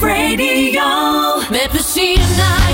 Radio. Met plezier naar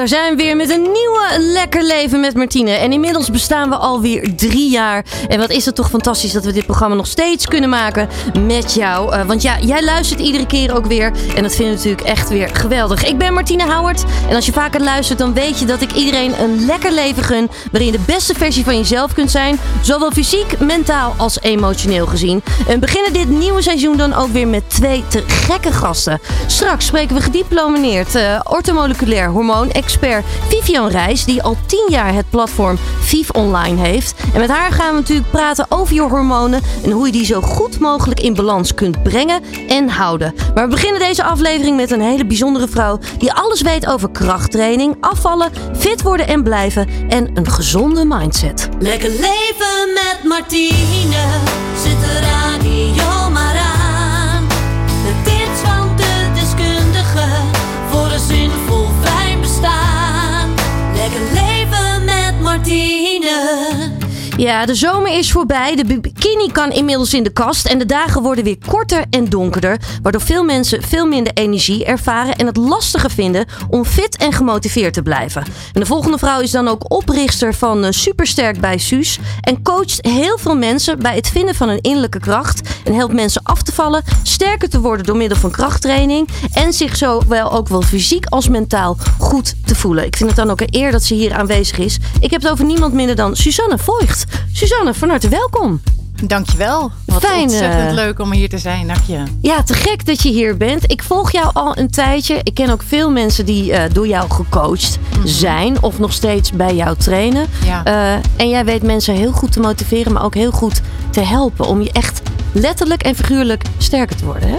daar zijn we weer met een nieuwe Lekker Leven met Martine. En inmiddels bestaan we alweer drie jaar. En wat is het toch fantastisch dat we dit programma nog steeds kunnen maken met jou. Eh, want ja, jij luistert iedere keer ook weer. En dat vinden we natuurlijk echt weer geweldig. Ik ben Martine Howard. En als je vaker luistert, dan weet je dat ik iedereen een lekker leven gun. Waarin je de beste versie van jezelf kunt zijn. Zowel fysiek, mentaal als emotioneel gezien. En beginnen dit nieuwe seizoen dan ook weer met twee te gekke gasten. Straks spreken we gediplomeerd uh, ortomoleculair hormoonexpert Vivian Reis, die al 10 jaar het platform Viv Online heeft. En met haar gaan we natuurlijk praten over je hormonen en hoe je die zo goed mogelijk in balans kunt brengen en houden. Maar we beginnen deze aflevering met een hele bijzondere vrouw die alles weet over krachttraining, afvallen, fit worden en blijven en een gezonde mindset. Lekker leven met Martine. Zet de radio Ja, de zomer is voorbij. De bikini kan inmiddels in de kast. En de dagen worden weer korter en donkerder. Waardoor veel mensen veel minder energie ervaren. En het lastiger vinden om fit en gemotiveerd te blijven. En de volgende vrouw is dan ook oprichter van eh, Supersterk bij Suus. En coacht heel veel mensen bij het vinden van een innerlijke kracht. En helpt mensen af te vallen, sterker te worden door middel van krachttraining. En zich zowel ook wel fysiek als mentaal goed te voelen. Ik vind het dan ook een eer dat ze hier aanwezig is. Ik heb het over niemand minder dan Suzanne Voigt. Suzanne, van harte welkom. Dankjewel. Wat Fijn, ontzettend eh, leuk om hier te zijn. Dank je. Ja, te gek dat je hier bent. Ik volg jou al een tijdje. Ik ken ook veel mensen die eh, door jou gecoacht zijn of nog steeds bij jou trainen. Ja. Eh, en jij weet mensen heel goed te motiveren, maar ook heel goed te helpen om je echt letterlijk en figuurlijk sterker te worden. Hè?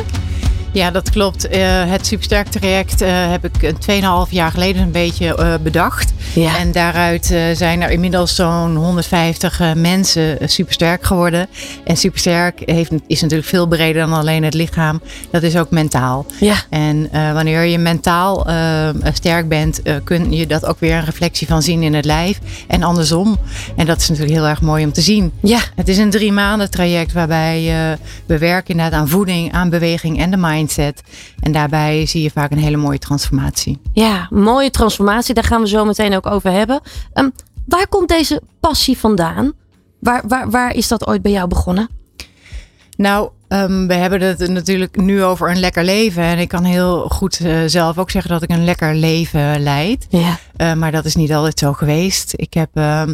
Ja, dat klopt. Eh, het Supersterk traject eh, heb ik een 2,5 jaar geleden een beetje eh, bedacht. Ja. En daaruit zijn er inmiddels zo'n 150 eh, mensen supersterk geworden. En supersterk heeft, is natuurlijk veel breder dan alleen het lichaam. Dat is ook mentaal. Ja. En wanneer je mentaal sterk bent, kun je dat ook weer een reflectie van zien in het lijf. En andersom. En dat is natuurlijk heel erg mooi om te zien. Ja, Het is een drie maanden traject waarbij we werken inderdaad aan voeding, aan beweging en de mindset. En daarbij zie je vaak een hele mooie transformatie. ja, mooie transformatie. Daar gaan we zo meteen ook over hebben. Ehm, waar komt deze passie vandaan? Waar, waar, waar is dat ooit bij jou begonnen? Nou, ehm, we hebben het natuurlijk nu over een lekker leven. En ik kan heel goed eh, zelf ook zeggen dat ik een lekker leven leid. Ja. Eh, maar dat is niet altijd zo geweest. Ik heb ehm,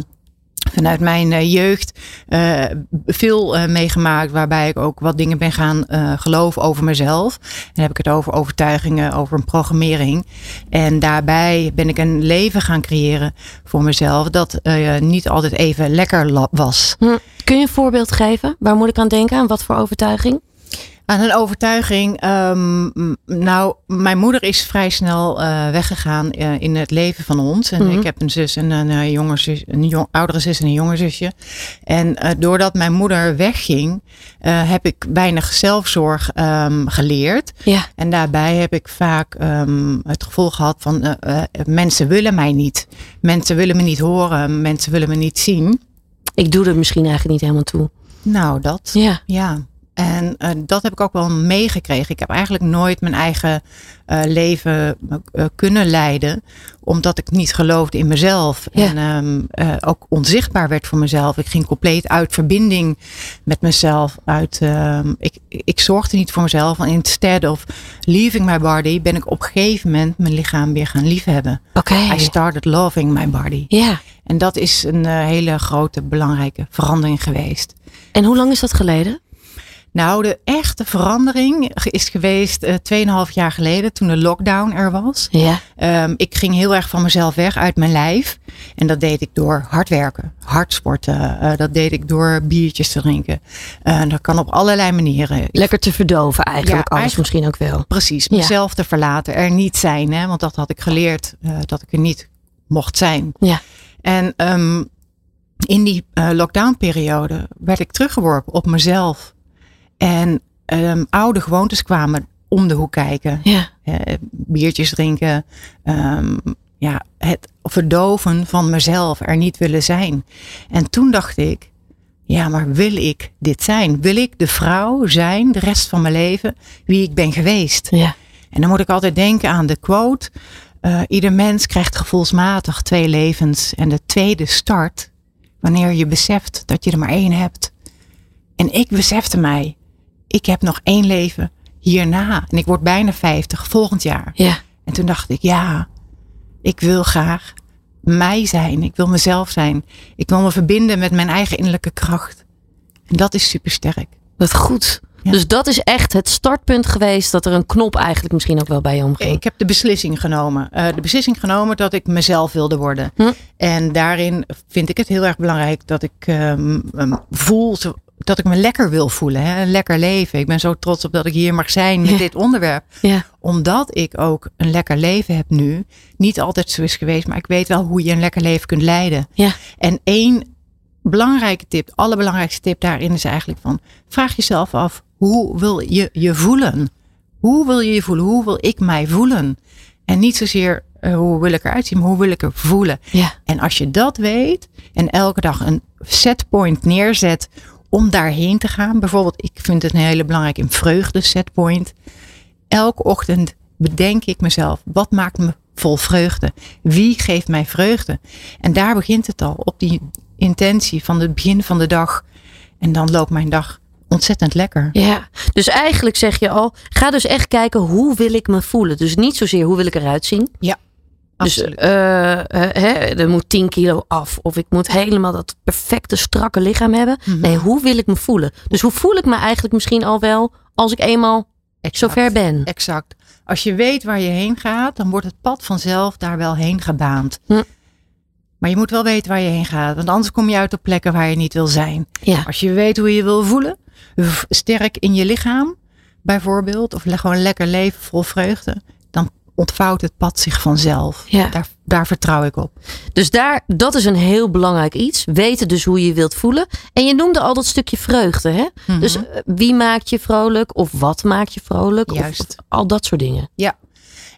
vanuit mijn eh, jeugd eh, veel eh, meegemaakt waarbij ik ook wat dingen ben gaan geloven over mezelf. En dan heb ik het over overtuigingen, over een programmering. En daarbij ben ik een leven gaan creëren voor mezelf dat niet altijd even lekker was. Hm. Kun je een voorbeeld geven? Waar moet ik aan denken? Aan wat voor overtuiging? Aan een overtuiging. ehm, nou, mijn moeder is vrij snel eh, weggegaan eh, in het leven van ons. En Mhm. ik heb een zus en een, eh, jonge zus, een jong, oudere zus en een jonge zusje. En doordat mijn moeder wegging, heb ik weinig zelfzorg ehm, geleerd. Ja. En daarbij heb ik vaak ehm, het gevoel gehad van mensen willen mij niet. Mensen willen me niet horen. Mensen willen me niet zien. Ik doe er misschien eigenlijk niet helemaal toe. Nou, dat. Ja. Ja, en eh, dat heb ik ook wel meegekregen. Ik heb eigenlijk nooit mijn eigen eh, leven eh, kunnen leiden, omdat ik niet geloofde in mezelf. Ja. En ehm, eh, ook onzichtbaar werd voor mezelf. Ik ging compleet uit verbinding met mezelf. Uit, ehm, ik, ik zorgde niet voor mezelf. En instead of leaving my body, ben ik op een gegeven moment mijn lichaam weer gaan liefhebben. Oké. I started loving my body. Ja. En dat is een hele grote, belangrijke verandering geweest. En hoe lang is dat geleden? Nou, de echte verandering is geweest eh 2,5 jaar geleden toen de lockdown er was. Ja. Ehm, ik ging heel erg van mezelf weg uit mijn lijf. En dat deed ik door hard werken, hard sporten. Eh, dat deed ik door biertjes te drinken. Eh, dat kan op allerlei manieren. Lekker te verdoven eigenlijk. Ja, alles misschien ook wel. Precies, Ja. mezelf te verlaten, er niet zijn. Hè, want dat had ik geleerd, dat ik er niet mocht zijn. Ja. En ehm, in die lockdownperiode werd ik teruggeworpen op mezelf. En ehm, oude gewoontes kwamen om de hoek kijken. Ja. Eh, biertjes drinken. ehm, ja, het verdoven van mezelf, er niet willen zijn. En toen dacht ik, ja, maar wil ik dit zijn? Wil ik de vrouw zijn, de rest van mijn leven, wie ik ben geweest? Ja. En dan moet ik altijd denken aan de quote. eh, ieder mens krijgt gevoelsmatig twee levens. En de tweede start wanneer je beseft dat je er maar één hebt. En ik besefte mij, ik heb nog één leven hierna. En ik word bijna 50 volgend jaar. Ja. En toen dacht ik, ja, ik wil graag mij zijn. Ik wil mezelf zijn. Ik wil me verbinden met mijn eigen innerlijke kracht. En dat is super sterk. Wat goed. Ja. Dus dat is echt het startpunt geweest dat er een knop eigenlijk misschien ook wel bij je omging. Ik heb de beslissing genomen. Eh, de beslissing genomen dat ik mezelf wilde worden. Hm. En daarin vind ik het heel erg belangrijk dat ik ehm, voel dat ik me lekker wil voelen. Hè? Een lekker leven. Ik ben zo trots op dat ik hier mag zijn met Ja. dit onderwerp. Ja. Omdat ik ook een lekker leven heb nu. Niet altijd zo is geweest, maar ik weet wel hoe je een lekker leven kunt leiden. Ja. En één belangrijke tip, allerbelangrijkste tip daarin is eigenlijk van, vraag jezelf af, hoe wil je je voelen? Hoe wil je je voelen? Hoe wil ik mij voelen? En niet zozeer eh, hoe wil ik eruit zien, maar hoe wil ik er voelen? Ja. En als je dat weet en elke dag een setpoint neerzet om daarheen te gaan. Bijvoorbeeld, ik vind het een hele belangrijk een vreugde setpoint. Elke ochtend bedenk ik mezelf, wat maakt me vol vreugde? Wie geeft mij vreugde? En daar begint het al, op die intentie van het begin van de dag. En dan loopt mijn dag ontzettend lekker. Ja, dus eigenlijk zeg je al, ga dus echt kijken hoe wil ik me voelen. Dus niet zozeer hoe wil ik eruit zien. Dus Absoluut. eh, eh, hè, er moet 10 kilo af. Of ik moet helemaal dat perfecte strakke lichaam hebben. Mhm. Nee, hoe wil ik me voelen? Dus hoe voel ik me eigenlijk misschien al wel als ik eenmaal Exact. zover ben? Exact. Als je weet waar je heen gaat, dan wordt het pad vanzelf daar wel heen gebaand. Hm. Maar je moet wel weten waar je heen gaat, want anders kom je uit op plekken waar je niet wil zijn. Ja, Als je weet hoe je wil voelen, sterk in je lichaam bijvoorbeeld, of gewoon lekker leven vol vreugde, ontvouwt het pad zich vanzelf. Ja. Daar, daar vertrouw ik op. dus daar, dat is een heel belangrijk iets. Weten dus hoe je wilt voelen. En je noemde al dat stukje vreugde. Hè? Mhm. Dus eh, wie maakt je vrolijk? Of wat maakt je vrolijk? Juist. Of al dat soort dingen.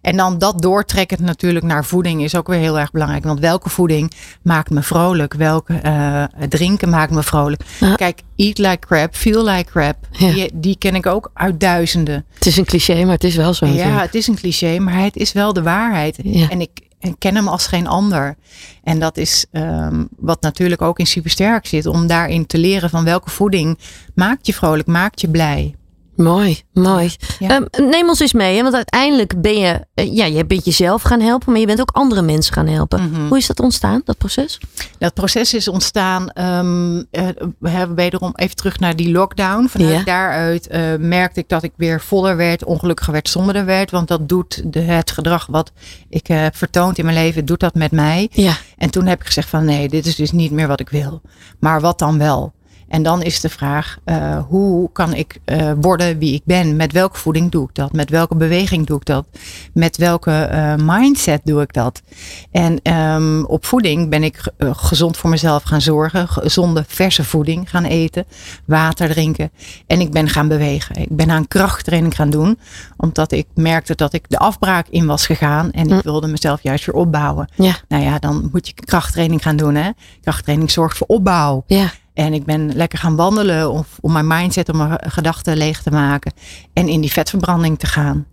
En dan dat doortrekken natuurlijk naar voeding is ook weer heel erg belangrijk. Want welke voeding maakt me vrolijk? Welke eh, drinken maakt me vrolijk? Kijk, eat like crap, feel like crap. Ja. Die, die ken ik ook uit duizenden. Het is een cliché, maar het is wel zo. Ja, natuurlijk. het is een cliché, maar het is wel de waarheid. Ja. En ik en ken hem als geen ander. En dat is ehm, wat natuurlijk ook in Supersterk zit. Om daarin te leren van welke voeding maakt je vrolijk, maakt je blij. Mooi, mooi. Ja. Ehm, neem ons eens mee, hè? want uiteindelijk ben je, eh, ja, je bent jezelf gaan helpen, maar je bent ook andere mensen gaan helpen. Mhm. Hoe is dat ontstaan, dat proces? Dat proces is ontstaan, ehm, eh, we hebben wederom even terug naar die lockdown. Vanuit Ja. daaruit eh, merkte ik dat ik weer voller werd, ongelukkiger werd, somberder werd. Want dat doet de, het gedrag wat ik heb vertoond in mijn leven, doet dat met mij. Ja, En toen heb ik gezegd van nee, dit is dus niet meer wat ik wil. Maar wat dan wel? En dan is de vraag, eh, hoe kan ik eh, worden wie ik ben? Met welke voeding doe ik dat? Met welke beweging doe ik dat? Met welke eh, mindset doe ik dat? En ehm, op voeding ben ik ge- gezond voor mezelf gaan zorgen. Gezonde, verse voeding gaan eten. Water drinken. En ik ben gaan bewegen. Ik ben aan krachttraining gaan doen. Omdat ik merkte dat ik de afbraak in was gegaan. En ik Hm. wilde mezelf juist weer opbouwen. ja, Nou ja, dan moet je krachttraining gaan doen. Hè? Krachttraining zorgt voor opbouw. ja. En ik ben lekker gaan wandelen om, om mijn mindset, om mijn gedachten leeg te maken. En in die vetverbranding te gaan.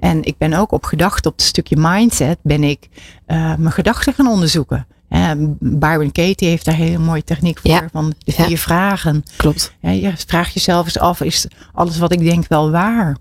En ik ben ook op gedachten, op het stukje mindset, ben ik eh, mijn gedachten gaan onderzoeken. Eh, Byron Katie heeft daar een hele mooie techniek voor. Ja. Van de Ja. vier vragen. Klopt. Ja, je vraag jezelf eens af, is alles wat ik denk wel waar?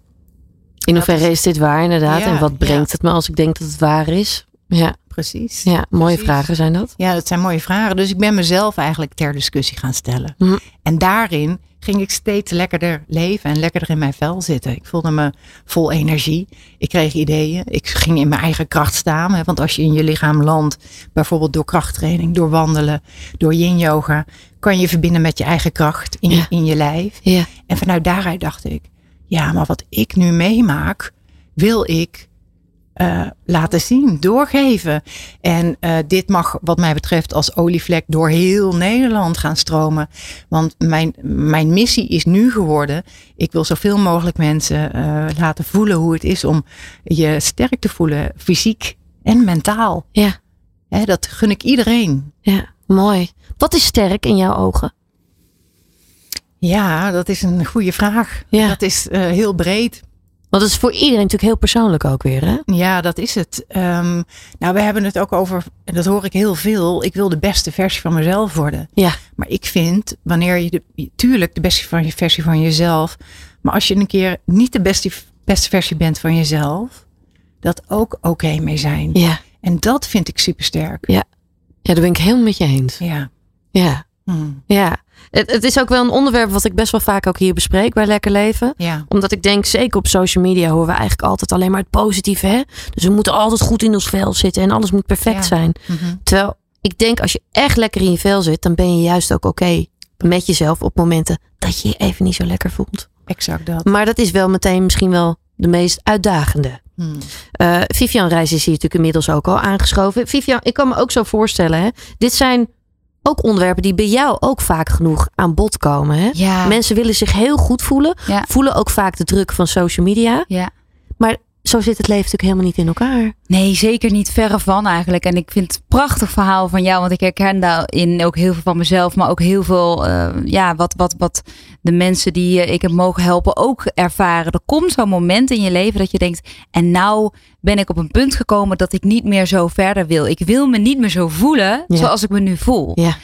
In hoeverre is dit waar inderdaad? En wat brengt het me als ik denk dat het waar is? Ja, Precies. ja mooie Precies. vragen zijn dat. Ja, dat zijn mooie vragen. Dus ik ben mezelf eigenlijk ter discussie gaan stellen. Mhm. En daarin ging ik steeds lekkerder leven en lekkerder in mijn vel zitten. Ik voelde me vol energie. Ik kreeg ideeën. Ik ging in mijn eigen kracht staan. Hè, want als je in je lichaam landt, bijvoorbeeld door krachttraining, door wandelen, door yin yoga, kan je verbinden met je eigen kracht in, Ja. in je lijf. Ja. En vanuit daaruit dacht ik, ja, maar wat ik nu meemaak, wil ik eh, laten zien, doorgeven. En eh, dit mag wat mij betreft als olievlek door heel Nederland gaan stromen. Want mijn, mijn missie is nu geworden, ik wil zoveel mogelijk mensen eh, laten voelen hoe het is om je sterk te voelen, fysiek en mentaal. Ja. Hè, dat gun ik iedereen. Ja, mooi. Wat is sterk in jouw ogen? Ja, dat is een goede vraag. Ja. Dat is heel breed. Want het is voor iedereen natuurlijk heel persoonlijk ook weer, hè? Ja, dat is het. Ehm, nou, we hebben het ook over, en dat hoor ik heel veel. Ik wil de beste versie van mezelf worden. Ja. Maar ik vind, wanneer je de, tuurlijk de beste van je versie van jezelf, maar als je een keer niet de beste, beste versie bent van jezelf, dat ook oké mee zijn. Ja. En dat vind ik supersterk. Ja, daar ben ik helemaal met je eens. Ja. Ja. Hm. Ja. Het, het is ook wel een onderwerp wat ik best wel vaak ook hier bespreek bij Lekker Leven. Ja. Omdat ik denk, zeker op social media horen we eigenlijk altijd alleen maar het positieve. Hè? Dus we moeten altijd goed in ons vel zitten en alles moet perfect Ja. zijn. Mhm. Terwijl ik denk, als je echt lekker in je vel zit, dan ben je juist ook oké met jezelf op momenten dat je je even niet zo lekker voelt. Exact dat. Maar dat is wel meteen misschien wel de meest uitdagende. Hm. Eh, Vivian Reis is hier natuurlijk inmiddels ook al aangeschoven. Vivian, ik kan me ook zo voorstellen, hè? dit zijn ook onderwerpen die bij jou ook vaak genoeg aan bod komen. Hè? Ja. Mensen willen zich heel goed voelen, Ja. voelen ook vaak de druk van social media. Ja. Maar zo zit het leven natuurlijk helemaal niet in elkaar. Nee, zeker niet verre van eigenlijk. En ik vind het een prachtig verhaal van jou, want ik herken daarin ook heel veel van mezelf, maar ook heel veel, eh, ja, wat, wat, wat de mensen die eh, ik heb mogen helpen ook ervaren. Er komt zo'n moment in je leven dat je denkt, en nou ben ik op een punt gekomen dat ik niet meer zo verder wil. Ik wil me niet meer zo voelen Ja. zoals ik me nu voel. Ja.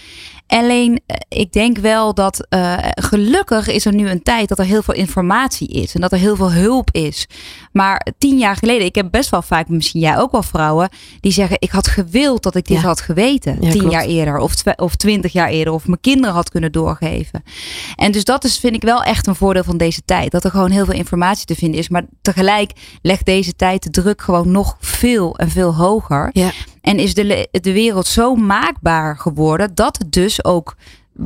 Alleen, eh, ik denk wel dat eh, gelukkig is er nu een tijd dat er heel veel informatie is en dat er heel veel hulp is. Maar tien jaar geleden, ik heb best wel vaak, misschien jij ook wel vrouwen, die zeggen: Ik had gewild dat ik dit Ja. had geweten. Ja, tien klopt. jaar eerder of, of twintig jaar eerder, of mijn kinderen had kunnen doorgeven. En dus dat is, vind ik wel echt een voordeel van deze tijd. Dat er gewoon heel veel informatie te vinden is. Maar tegelijk legt deze tijd de druk gewoon nog veel en veel hoger. Ja. En is de, de wereld zo maakbaar geworden dat het dus ook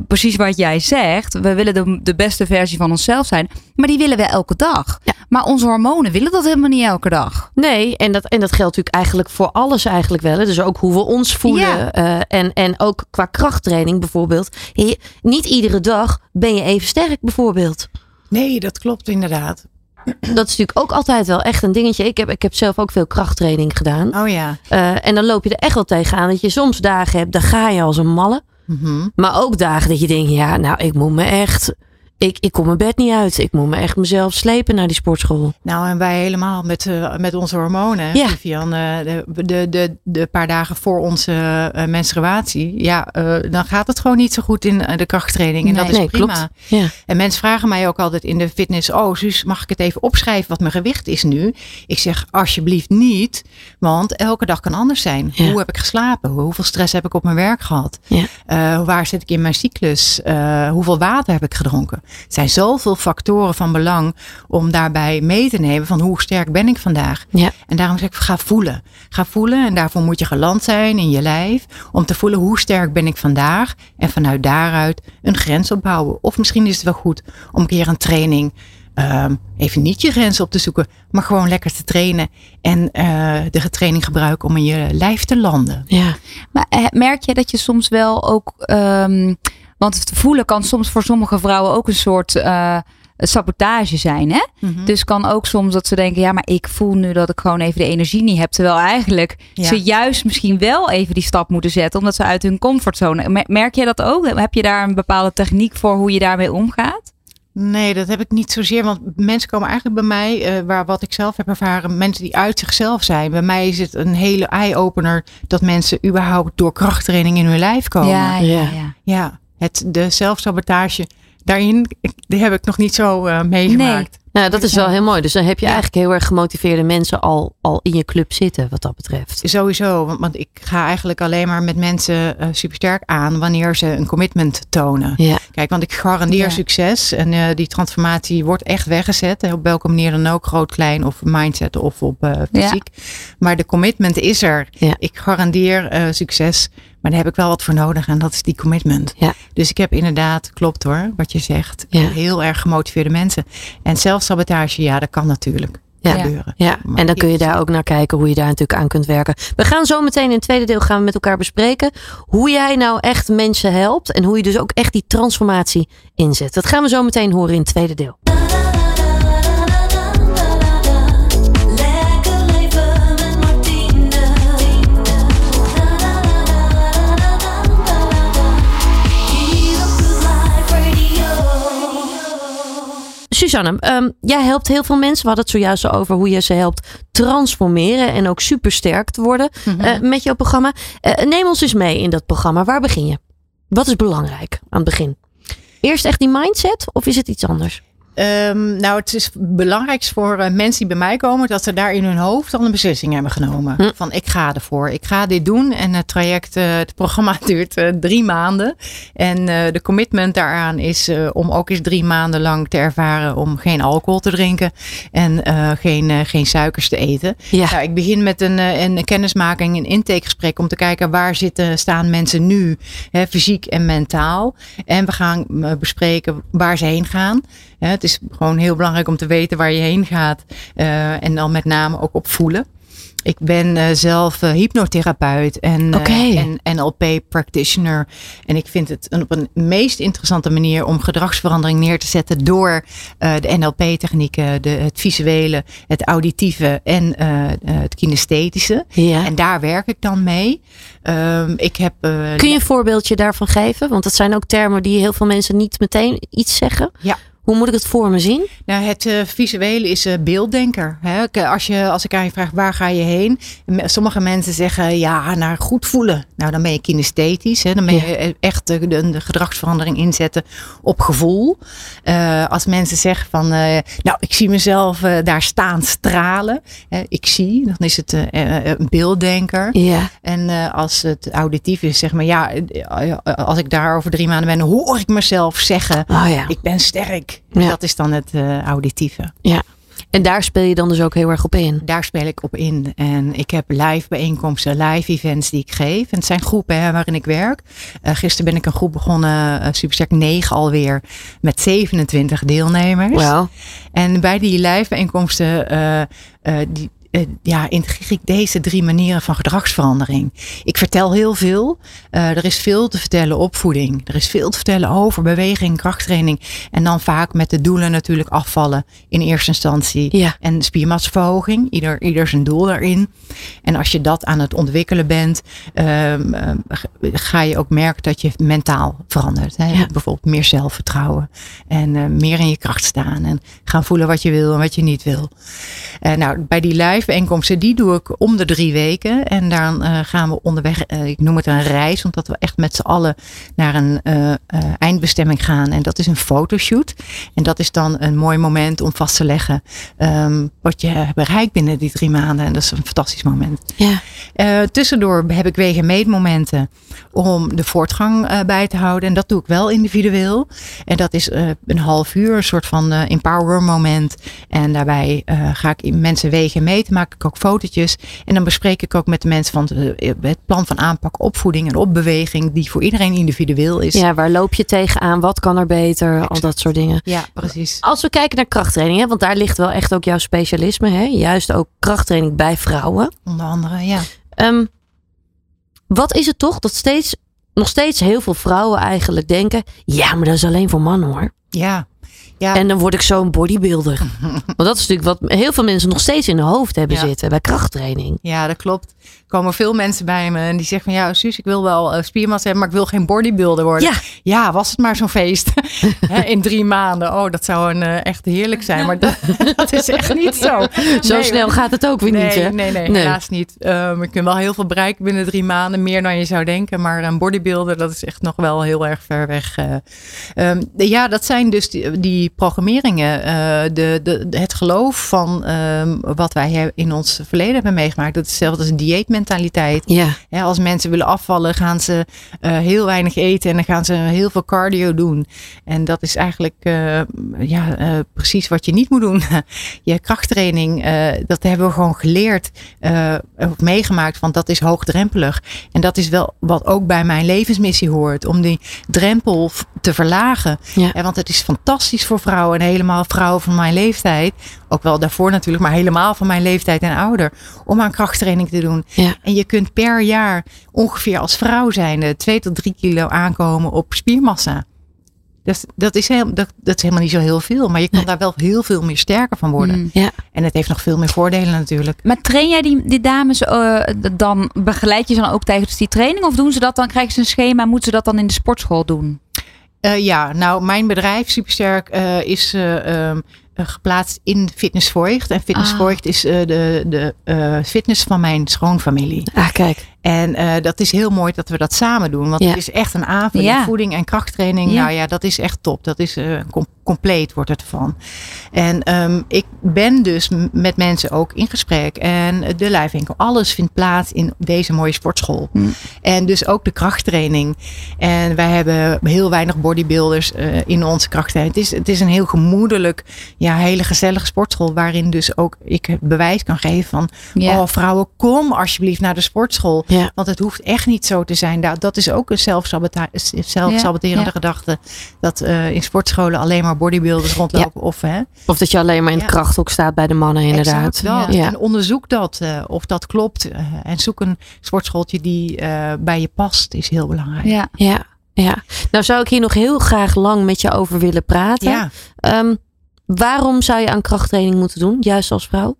precies wat jij zegt. We willen de, de beste versie van onszelf zijn. Maar die willen we elke dag. Ja. Maar onze hormonen willen dat helemaal niet elke dag. Nee, en dat, en dat geldt natuurlijk eigenlijk voor alles eigenlijk wel. hè. Dus ook hoe we ons voelen. Ja. eh, en, en ook qua krachttraining bijvoorbeeld. Je- niet iedere dag ben je even sterk bijvoorbeeld. Nee, dat klopt inderdaad. Dat is natuurlijk ook altijd wel echt een dingetje. Ik heb, ik heb zelf ook veel krachttraining gedaan. Oh ja. Eh, en dan loop je er echt wel tegenaan dat je soms dagen hebt, dan ga je als een malle. Mhm. Maar ook dagen dat je denkt, ja, nou, ik moet me echt, ik, ik kom mijn bed niet uit. Ik moet me echt mezelf slepen naar die sportschool. Nou, en wij helemaal met, eh, met onze hormonen, Ja. Vivian. eh, de, de, de, de paar dagen voor onze eh, menstruatie. Ja, dan gaat het gewoon niet zo goed in de krachttraining. En dat is nee, prima. klopt. Ja. En mensen vragen mij ook altijd in de fitness: Oh, Suus, mag ik het even opschrijven wat mijn gewicht is nu? Ik zeg alsjeblieft niet, want elke dag kan anders zijn. Ja. Hoe heb ik geslapen? Hoeveel stress heb ik op mijn werk gehad? Ja. Eh, waar zit ik in mijn cyclus? Hoeveel water heb ik gedronken? Het zijn zoveel factoren van belang om daarbij mee te nemen van hoe sterk ben ik vandaag. Ja. En daarom zeg ik, ga voelen. Ga voelen en daarvoor moet je geland zijn in je lijf. Om te voelen hoe sterk ben ik vandaag. En vanuit daaruit een grens opbouwen. Of misschien is het wel goed om een keer een training... ehm, even niet je grens op te zoeken, maar gewoon lekker te trainen. En eh, de training gebruiken om in je lijf te landen. Ja. Maar eh, merk je dat je soms wel ook. ehm, want het voelen kan soms voor sommige vrouwen ook een soort eh, sabotage zijn. Hè? Mhm. Dus kan ook soms dat ze denken: ja, maar ik voel nu dat ik gewoon even de energie niet heb. Terwijl eigenlijk Ja. ze juist misschien wel even die stap moeten zetten, omdat ze uit hun comfortzone. Mer- Merk je dat ook? Heb je daar een bepaalde techniek voor hoe je daarmee omgaat? Nee, dat heb ik niet zozeer. Want mensen komen eigenlijk bij mij, eh, waar wat ik zelf heb ervaren, mensen die uit zichzelf zijn. Bij mij is het een hele eye-opener dat mensen überhaupt door krachttraining in hun lijf komen. ja, Ja. ja. Ja, het, de zelfsabotage, daarin ik- die heb ik nog niet zo eh, meegemaakt. Nou, dat is wel heel mooi. Dus dan heb je Ja. eigenlijk heel erg gemotiveerde mensen al, al in je club zitten, wat dat betreft. Sowieso, want, want ik ga eigenlijk alleen maar met mensen eh, supersterk aan wanneer ze een commitment tonen. Ja. Kijk, want ik garandeer Ja. succes en eh, die transformatie wordt echt weggezet. Op welke manier dan ook, groot, klein of mindset of op eh, fysiek. Maar de commitment is er. Ja. Ik garandeer succes, maar daar heb ik wel wat voor nodig en dat is die commitment. Ja. Dus ik heb inderdaad, klopt hoor, wat je zegt, Ja. heel erg gemotiveerde mensen. En zelfsabotage, ja, dat kan natuurlijk Ja. gebeuren. Ja, Maar en dan kun je daar ook naar kijken hoe je daar natuurlijk aan kunt werken. We gaan zo meteen in het tweede deel gaan we met elkaar bespreken hoe jij nou echt mensen helpt en hoe je dus ook echt die transformatie inzet. Dat gaan we zo meteen horen in het tweede deel. Suzanne, ehm, jij helpt heel veel mensen. We hadden het zojuist over hoe je ze helpt transformeren en ook supersterk te worden Mhm. eh, met jouw programma. Eh, neem ons eens mee in dat programma. Waar begin je? Wat is belangrijk aan het begin? Eerst echt die mindset of is het iets anders? Ehm, nou, het is belangrijk voor eh, mensen die bij mij komen dat ze daar in hun hoofd al een beslissing hebben genomen. Hm. Van ik ga ervoor, ik ga dit doen. En het traject, eh, het programma duurt eh, drie maanden. En de commitment daaraan is om ook eens drie maanden lang te ervaren om geen alcohol te drinken en geen, geen suikers te eten. Ja. Nou, ik begin met een, een kennismaking, een intakegesprek om te kijken waar zitten, staan mensen nu, hè, fysiek en mentaal. En we gaan bespreken waar ze heen gaan. Hè, is gewoon heel belangrijk om te weten waar je heen gaat. eh, en dan met name ook op voelen. Ik ben eh, zelf eh, hypnotherapeut en, Oké. en NLP practitioner. En ik vind het een, op een meest interessante manier om gedragsverandering neer te zetten door de NLP-technieken, de, het visuele, het auditieve en het kinesthetische. Ja. En daar werk ik dan mee. Ehm, ik heb, Kun je een voorbeeldje daarvan geven? Want dat zijn ook termen die heel veel mensen niet meteen iets zeggen. Ja. Hoe moet ik het voor me zien? Nou, het eh, visuele is eh, beelddenker. Hè? Als, je, als ik aan je vraag waar ga je heen? Sommige mensen zeggen ja, naar goed voelen. Nou, dan ben je kinesthetisch. Hè? Dan ben je eh, echt de, de, de gedragsverandering inzetten op gevoel. Als mensen zeggen van, nou, ik zie mezelf daar staan stralen. Hè? Ik zie, dan is het een beelddenker. Ja. En als het auditief is, zeg maar, ja, als ik daar over drie maanden ben, hoor ik mezelf zeggen, Oh ja. ik ben sterk. Ja. Dat is dan het eh, auditieve. En daar speel je dan dus ook heel erg op in. Daar speel ik op in. En ik heb live bijeenkomsten, live events die ik geef. En het zijn groepen hè, waarin ik werk. Eh, gisteren ben ik een groep begonnen, uh, Supersterk 9 alweer, met 27 deelnemers. En bij die live bijeenkomsten, eh, eh, die, eh, ja, integreer ik deze drie manieren van gedragsverandering. Ik vertel heel veel. Eh, er is veel te vertellen opvoeding. Er is veel te vertellen over beweging, krachttraining. En dan vaak met de doelen natuurlijk afvallen in eerste instantie. Ja. En spiermatsverhoging. Ieder, ieder zijn doel daarin. En als je dat aan het ontwikkelen bent, ehm, ehm, ga je ook merken dat je mentaal verandert. Hè? Ja. Bijvoorbeeld meer zelfvertrouwen. En eh, meer in je kracht staan. En gaan voelen wat je wil en wat je niet wil. Eh, nou, bij die live die doe ik om de drie weken. En dan eh, gaan we onderweg, eh, ik noem het een reis, omdat we echt met z'n allen naar een eh, eindbestemming gaan. En dat is een fotoshoot. En dat is dan een mooi moment om vast te leggen ehm, wat je bereikt binnen die drie maanden. En dat is een fantastisch moment. Ja. Tussendoor heb ik wegen meetmomenten om de voortgang bij te houden. En dat doe ik wel individueel. En dat is een half uur, een soort van empower moment. En daarbij ga ik in mensen wegen meten, maak ik ook fotootjes. En dan bespreek ik ook met de mensen van eh, het plan van aanpak, opvoeding en opbeweging, die voor iedereen individueel is. ja, waar loop je tegenaan? Wat kan er beter? Al dat soort dingen. Ja, precies. Als we kijken naar krachttraining, hè, want daar ligt wel echt ook jouw specialisme. Hè? Juist ook krachttraining bij vrouwen. Onder andere, ja. Ehm, wat is het toch dat steeds, nog steeds heel veel vrouwen eigenlijk denken: ja, maar dat is alleen voor mannen hoor. Ja. Ja, En dan word ik zo'n bodybuilder. Want dat is natuurlijk wat heel veel mensen nog steeds in hun hoofd hebben Ja. zitten bij krachttraining. Ja, dat klopt. Komen veel mensen bij me en die zeggen van ja, Suus, ik wil wel uh, spiermassa hebben, maar ik wil geen bodybuilder worden. Ja. ja was het maar zo'n feest in drie maanden. Oh, dat zou een, uh, echt heerlijk zijn, maar dat, dat, is echt niet zo. Zo snel gaat het ook weer nee, niet, hè? Nee, nee, nee, helaas niet. Um, ik kan wel heel veel bereiken binnen drie maanden, meer dan je zou denken, maar een bodybuilder, dat is echt nog wel heel erg ver weg. Uh, um, ja, dat zijn dus die, die programmeringen, de, de, het geloof van um, wat wij in ons verleden hebben meegemaakt. Dat is hetzelfde als een dieetmentaliteit. Ja. Ja, als mensen willen afvallen, gaan ze uh, heel weinig eten en dan gaan ze heel veel cardio doen. En dat is eigenlijk uh, ja, uh, precies wat je niet moet doen. je krachttraining, dat hebben we gewoon geleerd of meegemaakt, want dat is hoogdrempelig. En dat is wel wat ook bij mijn levensmissie hoort, om die drempel te verlagen. Ja. Ja, want het is fantastisch voor vrouwen en helemaal vrouwen van mijn leeftijd. Ook wel daarvoor natuurlijk, maar helemaal van mijn leeftijd en ouder. Om aan krachttraining te doen. Ja. En je kunt per jaar ongeveer als vrouw zijnde 2 tot 3 kilo aankomen op spiermassa. Dat, dat, is heel, dat, dat is helemaal niet zo heel veel. Maar je kan Nee. daar wel heel veel meer sterker van worden. Mm. Ja. En het heeft nog veel meer voordelen natuurlijk. Maar train jij die, die dames uh, dan, begeleid je ze dan ook tijdens die training? Of doen ze dat dan, krijgen ze een schema en moeten ze dat dan in de sportschool doen? Uh, ja, nou mijn bedrijf Supersterk uh, is um, geplaatst in Fitness Voigt. En Fitness Ah. Is uh, de, de uh, fitness van mijn schoonfamilie. Ah, kijk. En uh, dat is heel mooi dat we dat samen doen. Want Ja. het is echt een. Ja. Voeding en krachttraining. Ja. Nou ja, dat is echt top. Dat is uh, com compleet wordt het van. En um, ik ben dus met mensen ook in gesprek. En de lijfwinkel. Alles vindt plaats in deze mooie sportschool. Hm. En dus ook de krachttraining. En wij hebben heel weinig bodybuilders uh, in onze krachttraining. Het is, het is een heel gemoedelijk, ja, hele gezellige sportschool. Waarin dus ook ik bewijs kan geven van... Ja. Oh vrouwen, kom alsjeblieft naar de sportschool. Ja. Want het hoeft echt niet zo te zijn. Dat, dat is ook een zelfsabota- zelfsaboterende Ja. gedachte. Dat uh, in sportscholen alleen maar bodybuilders rondlopen. Of, hè, Of dat je alleen maar in het Ja. krachthok staat bij de mannen, inderdaad. Exact dat. Ja. En onderzoek dat uh, of dat klopt. Uh, en zoek een sportschooltje die uh, bij je past. Is heel belangrijk. Ja. Ja, ja. Nou zou ik hier nog heel graag lang met je over willen praten. Ja. Um, waarom zou je aan krachttraining moeten doen, juist als vrouw?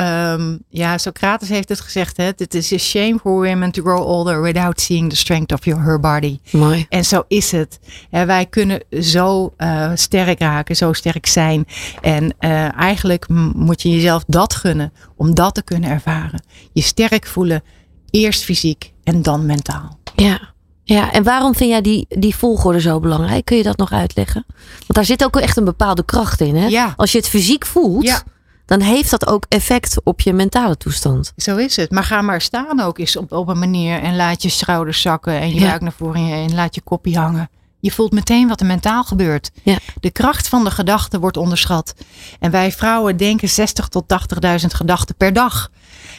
Um, ja, Socrates heeft het gezegd. Het it is a shame for women to grow older without seeing the strength of your, her body. Mooi. En zo is het. He, wij kunnen zo uh, sterk raken, zo sterk zijn. En uh, eigenlijk moet je jezelf dat gunnen om dat te kunnen ervaren. Je sterk voelen, eerst fysiek en dan mentaal. Ja. Ja, en waarom vind jij die, die volgorde zo belangrijk? Kun je dat nog uitleggen? Want daar zit ook echt een bepaalde kracht in. Hè? Ja. Als je het fysiek voelt, Ja. Dan heeft dat ook effect op je mentale toestand. Zo is het. Maar ga maar staan ook eens op, op een manier en laat je schouders zakken en je Ja. buik naar voren en laat je kopje hangen. Je voelt meteen wat er mentaal gebeurt. Ja. De kracht van de gedachte wordt onderschat. En wij vrouwen denken 60 tot 80.000 gedachten per dag.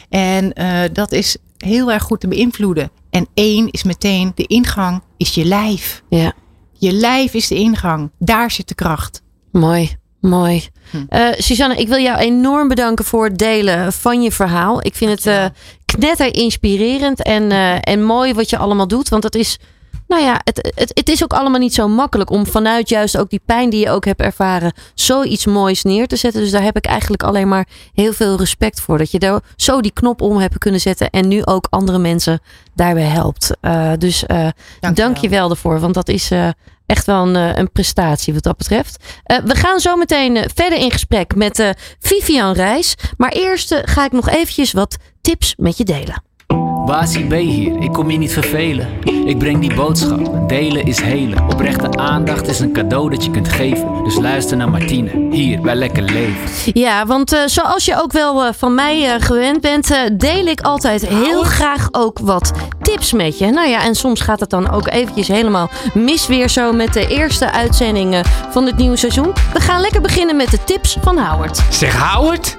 En uh, dat is heel erg goed te beïnvloeden. En één is meteen de ingang, is je lijf. Ja. Je lijf is de ingang. Daar zit de kracht. Mooi, mooi. Hm. Uh, Suzanne, ik wil jou enorm bedanken voor het delen van je verhaal. Ik vind het uh, knetter inspirerend en, uh, en mooi wat je allemaal doet. Want het is, nou ja, het, het, het is ook allemaal niet zo makkelijk om vanuit juist ook die pijn die je ook hebt ervaren, zoiets moois neer te zetten. Dus daar heb ik eigenlijk alleen maar heel veel respect voor. Dat je daar zo die knop om hebt kunnen zetten en nu ook andere mensen daarbij helpt. Dus dank, je wel daarvoor, want dat is echt wel een, uh, een, prestatie wat dat betreft. Uh, we gaan zo meteen uh, verder in gesprek met Vivian Reis. Maar eerst ga ik nog eventjes wat tips met je delen. Basie B hier, ik kom je niet vervelen. Ik breng die boodschap, delen is helen. Oprechte aandacht is een cadeau dat je kunt geven. Dus luister naar Martine, hier bij Lekker Leven. Ja, want uh, zoals je ook wel uh, van mij uh, gewend bent, deel ik altijd heel graag ook wat tips met je. Nou ja, en soms gaat het dan ook eventjes helemaal mis weer zo met de eerste uitzendingen van het nieuwe seizoen. We gaan lekker beginnen met de tips van Howard. Zeg Howard?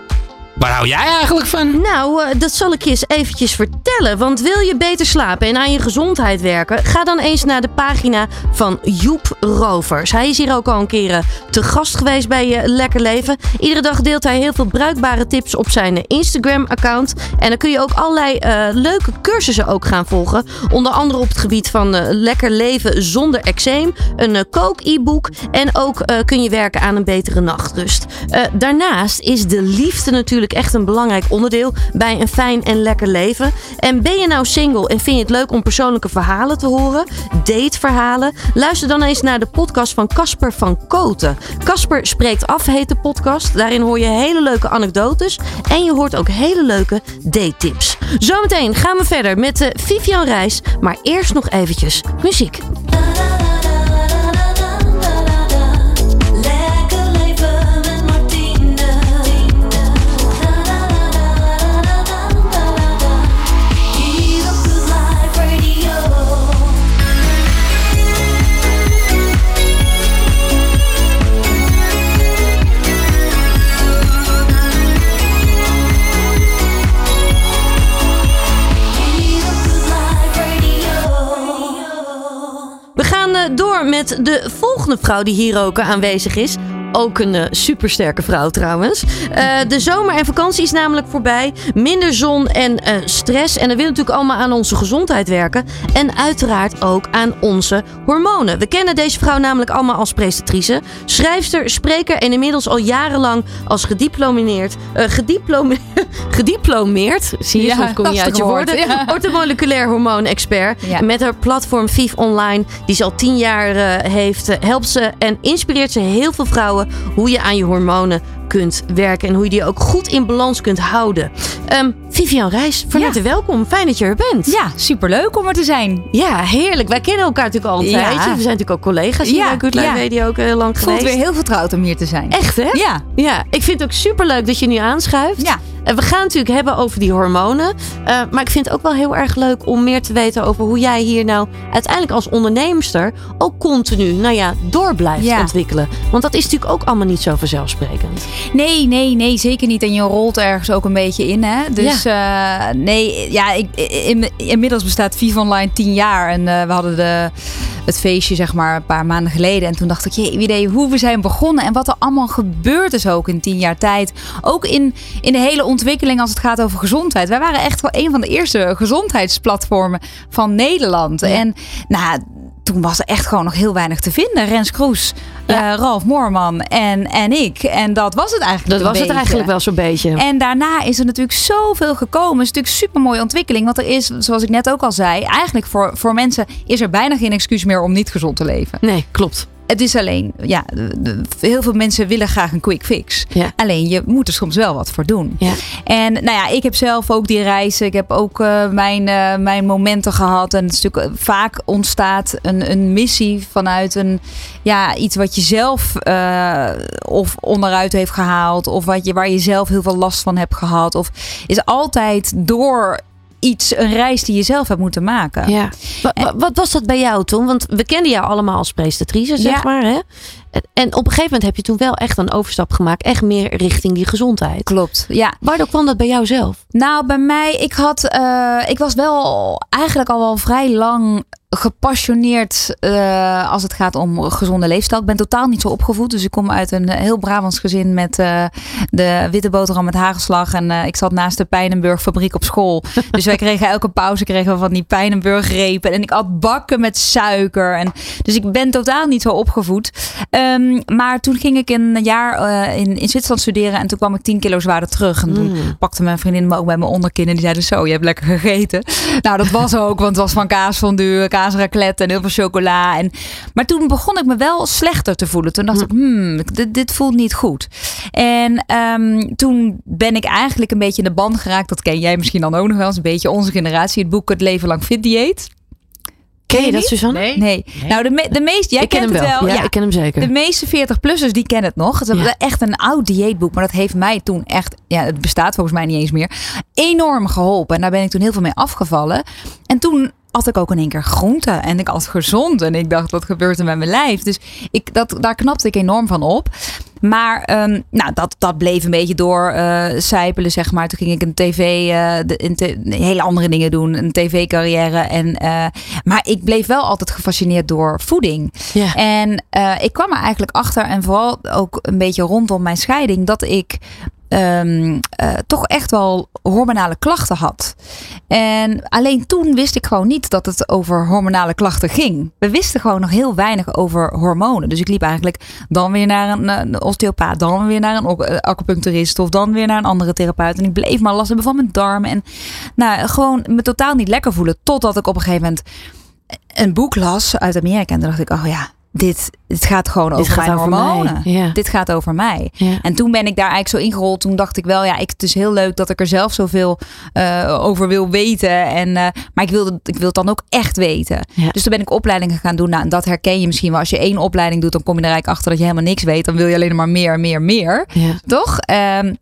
Waar hou jij eigenlijk van? Nou, uh, dat zal ik je eens eventjes vertellen. Want wil je beter slapen en aan je gezondheid werken? Ga dan eens naar de pagina van Joep Rovers. Hij is hier ook al een keer uh, te gast geweest bij je Lekker Leven. Iedere dag deelt hij heel veel bruikbare tips op zijn Instagram-account. En dan kun je ook allerlei leuke cursussen ook gaan volgen. Onder andere op het gebied van Lekker Leven zonder eczeem. Een kook-e-book. En ook kun je werken aan een betere nachtrust. daarnaast is de liefde natuurlijk echt een belangrijk onderdeel bij een fijn en lekker leven. En ben je nou single en vind je het leuk om persoonlijke verhalen te horen? Dateverhalen? Luister dan eens naar de podcast van Casper van Koten. Casper spreekt af heet de podcast. Daarin hoor je hele leuke anekdotes en je hoort ook hele leuke date tips. Zometeen gaan we verder met de Vivian Reis, maar eerst nog eventjes muziek. Door met de volgende vrouw die hier ook aanwezig is. Ook een eh, supersterke vrouw trouwens. Eh, de zomer en vakantie is namelijk voorbij. Minder zon en eh, stress. En dat wil natuurlijk allemaal aan onze gezondheid werken. En uiteraard ook aan onze hormonen. We kennen deze vrouw namelijk allemaal als presentatrice. Schrijfster, spreker en inmiddels al jarenlang als gediplomeerd. eh gediplomeerd. gediplomeerd. Zie je, Ja, soms kom je uit je woorden. woord, ja. Orthomoleculair hormoon-expert. Ja. Met haar platform Viv Online, die ze al tien jaar heeft, helpt ze en inspireert ze heel veel vrouwen hoe je aan je hormonen kunt werken en hoe je die ook goed in balans kunt houden. Ehm Vivian Reis, van Ja. harte welkom. Fijn dat je er bent. Ja, superleuk om er te zijn. Ja, heerlijk. Wij kennen elkaar natuurlijk al een Ja. tijdje. We zijn natuurlijk ook collega's hier Ja, bij Good Life ja. Radio ook heel lang Het voelt geweest. weer heel vertrouwd om hier te zijn. Echt hè? Ja. Ja, ik vind het ook superleuk dat je nu aanschuift. Ja. En we gaan het natuurlijk hebben over die hormonen. Eh, maar ik vind het ook wel heel erg leuk om meer te weten over hoe jij hier nou uiteindelijk als onderneemster ook continu, nou ja, door blijft Ja. ontwikkelen. Want dat is natuurlijk ook allemaal niet zo vanzelfsprekend. Nee, nee, nee, zeker niet. En je rolt ergens ook een beetje in, hè? Dus eh, nee, ja, ik, in, inmiddels bestaat Viv Online tien jaar. En eh, we hadden de, het feestje, zeg maar, een paar maanden geleden. En toen dacht ik, jee, idee hoe we zijn begonnen en wat er allemaal gebeurd is ook in tien jaar tijd. Ook in, in de hele ontwikkeling als het gaat over gezondheid. Wij waren echt wel een van de eerste gezondheidsplatformen van Nederland. En nou, toen was er echt gewoon nog heel weinig te vinden. Rens Kroes, Ja. eh, Ralf Moorman en, en ik. En dat was het eigenlijk Dat was het eigenlijk wel zo'n beetje. En daarna is er natuurlijk zoveel gekomen. Het is natuurlijk super mooie ontwikkeling. Want er is, zoals ik net ook al zei, eigenlijk voor, voor mensen is er bijna geen excuus meer om niet gezond te leven. Nee, klopt. Het is alleen, ja, heel veel mensen willen graag een quick fix. Ja. Alleen je moet er soms wel wat voor doen. Ja. En nou ja, ik heb zelf ook die reizen. Ik heb ook eh, mijn, eh, mijn momenten gehad. En het is natuurlijk eh, vaak ontstaat een, een missie vanuit een, ja, iets wat je zelf of onderuit heeft gehaald. Of wat je, waar je zelf heel veel last van hebt gehad. Of is altijd door iets, een reis die je zelf hebt moeten maken. Ja. Wa- wa- Wat was dat bij jou toen? Want we kenden jou allemaal als presentatrice, zeg Ja. maar. Hè? En- En op een gegeven moment heb je toen wel echt een overstap gemaakt. Echt meer richting die gezondheid. Klopt, ja. Waardoor kwam dat bij jou zelf? Nou, bij mij, ik had, eh, ik was wel eigenlijk al wel vrij lang gepassioneerd eh, als het gaat om gezonde leefstijl. Ik ben totaal niet zo opgevoed, dus ik kom uit een heel Brabants gezin met eh, de witte boterham met hagelslag en eh, ik zat naast de Pijnenburg fabriek op school. Dus wij kregen elke pauze kregen we van die Pijnenburg repen en ik at bakken met suiker en dus ik ben totaal niet zo opgevoed. Ehm, maar toen ging ik een jaar in, in Zwitserland studeren en toen kwam ik 10 kilo zwaarder terug en toen Mm. pakte mijn vriendin me ook bij mijn onderkin en die zeiden zo, je hebt lekker gegeten. Nou, dat was ook, want het was van kaasfondue, kaasraclette en heel veel chocola. En, maar toen begon ik me wel slechter te voelen. Toen dacht ik, hmm, dit, dit voelt niet goed. En ehm, toen ben ik eigenlijk een beetje in de band geraakt. Dat ken jij misschien dan ook nog wel eens, een beetje onze generatie. Het boek Het Leven Lang Fit Dieet. Ken je dat, niet? Suzanne? Nee. Nou, de, me, de meeste, jij ik ken kent hem het wel. wel. Ja, ik ken hem zeker. De meeste 40-plussers die kennen het nog. Het is Ja. echt een oud dieetboek. Maar dat heeft mij toen echt, ja, het bestaat volgens mij niet eens meer, enorm geholpen. En daar ben ik toen heel veel mee afgevallen. En toen had ik ook in één keer groente en ik at gezond. En ik dacht, wat gebeurt er met mijn lijf? Dus ik, dat, daar knapte ik enorm van op. Maar ehm, nou, dat, dat bleef een beetje door sijpelen, zeg maar. Toen ging ik een tv, eh, de, een te- hele andere dingen doen. Een tv-carrière. En, eh, maar ik bleef wel altijd gefascineerd door voeding. Ja. En ik kwam er eigenlijk achter, en vooral ook een beetje rondom mijn scheiding, dat ik ehm, eh, toch echt wel hormonale klachten had. En alleen toen wist ik gewoon niet dat het over hormonale klachten ging. We wisten gewoon nog heel weinig over hormonen. Dus ik liep eigenlijk dan weer naar een, een osteopaat, dan weer naar een eh, acupuncturist of dan weer naar een andere therapeut. En ik bleef maar last hebben van mijn darmen. En nou, gewoon me totaal niet lekker voelen. Totdat ik op een gegeven moment een boek las uit Amerika. En toen dacht ik, oh ja, dit, dit gaat gewoon over gaat mijn over hormonen. mij, ja. Dit gaat over mij. Ja. En toen ben ik daar eigenlijk zo ingerold. Toen dacht ik wel, ja, ik, het is heel leuk dat ik er zelf zoveel eh, over wil weten. En, eh, maar ik wil, het- ik wil het dan ook echt weten. Ja. Dus toen ben ik opleidingen gaan doen. Nou, en dat herken je misschien wel. Als je één opleiding doet, dan kom je er eigenlijk achter dat je helemaal niks weet. Dan wil je alleen maar meer, meer, meer. Toch? Ehm,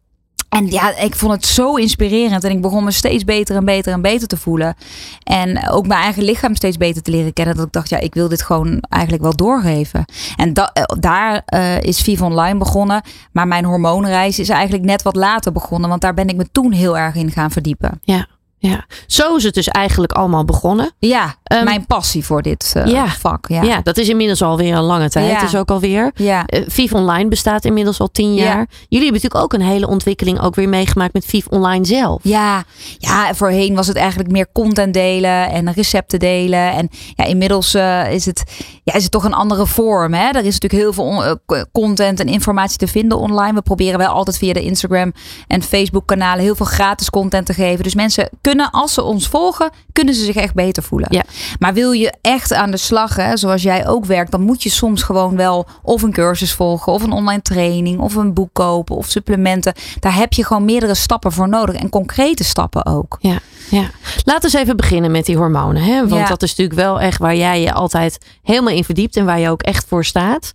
en ja, ik vond het zo inspirerend. En ik begon me steeds beter en beter en beter te voelen. En ook mijn eigen lichaam steeds beter te leren kennen. Dat ik dacht, ja, ik wil dit gewoon eigenlijk wel doorgeven. En eh, daar eh, is Viv Online begonnen. Maar mijn hormoonreis is eigenlijk net wat later begonnen. Want daar ben ik me toen heel erg in gaan verdiepen. Ja. Ja. Zo is het dus eigenlijk allemaal begonnen. Ja, Ehm, mijn passie voor dit eh, ja. vak. Ja. Ja. dat is inmiddels alweer een lange tijd. Ja. Het is ook alweer. ja. Eh, Viv Online bestaat inmiddels al tien Ja. jaar. Jullie hebben natuurlijk ook een hele ontwikkeling ook weer meegemaakt met Viv Online zelf. Ja, ja, voorheen was het eigenlijk meer content delen en recepten delen. En ja, inmiddels eh, is, het, ja, is het toch een andere vorm. Hè? Er is natuurlijk heel veel content en informatie te vinden online. We proberen wel altijd via de Instagram en Facebook kanalen heel veel gratis content te geven. Dus mensen kunnen, als ze ons volgen, kunnen ze zich echt beter voelen. Ja. Maar wil je echt aan de slag, hè, zoals jij ook werkt, dan moet je soms gewoon wel of een cursus volgen, of een online training, of een boek kopen, of supplementen. Daar heb je gewoon meerdere stappen voor nodig en concrete stappen ook. Ja, ja. Laten we eens even beginnen met die hormonen. Hè? Want Ja. dat is natuurlijk wel echt waar jij je altijd helemaal in verdiept en waar je ook echt voor staat.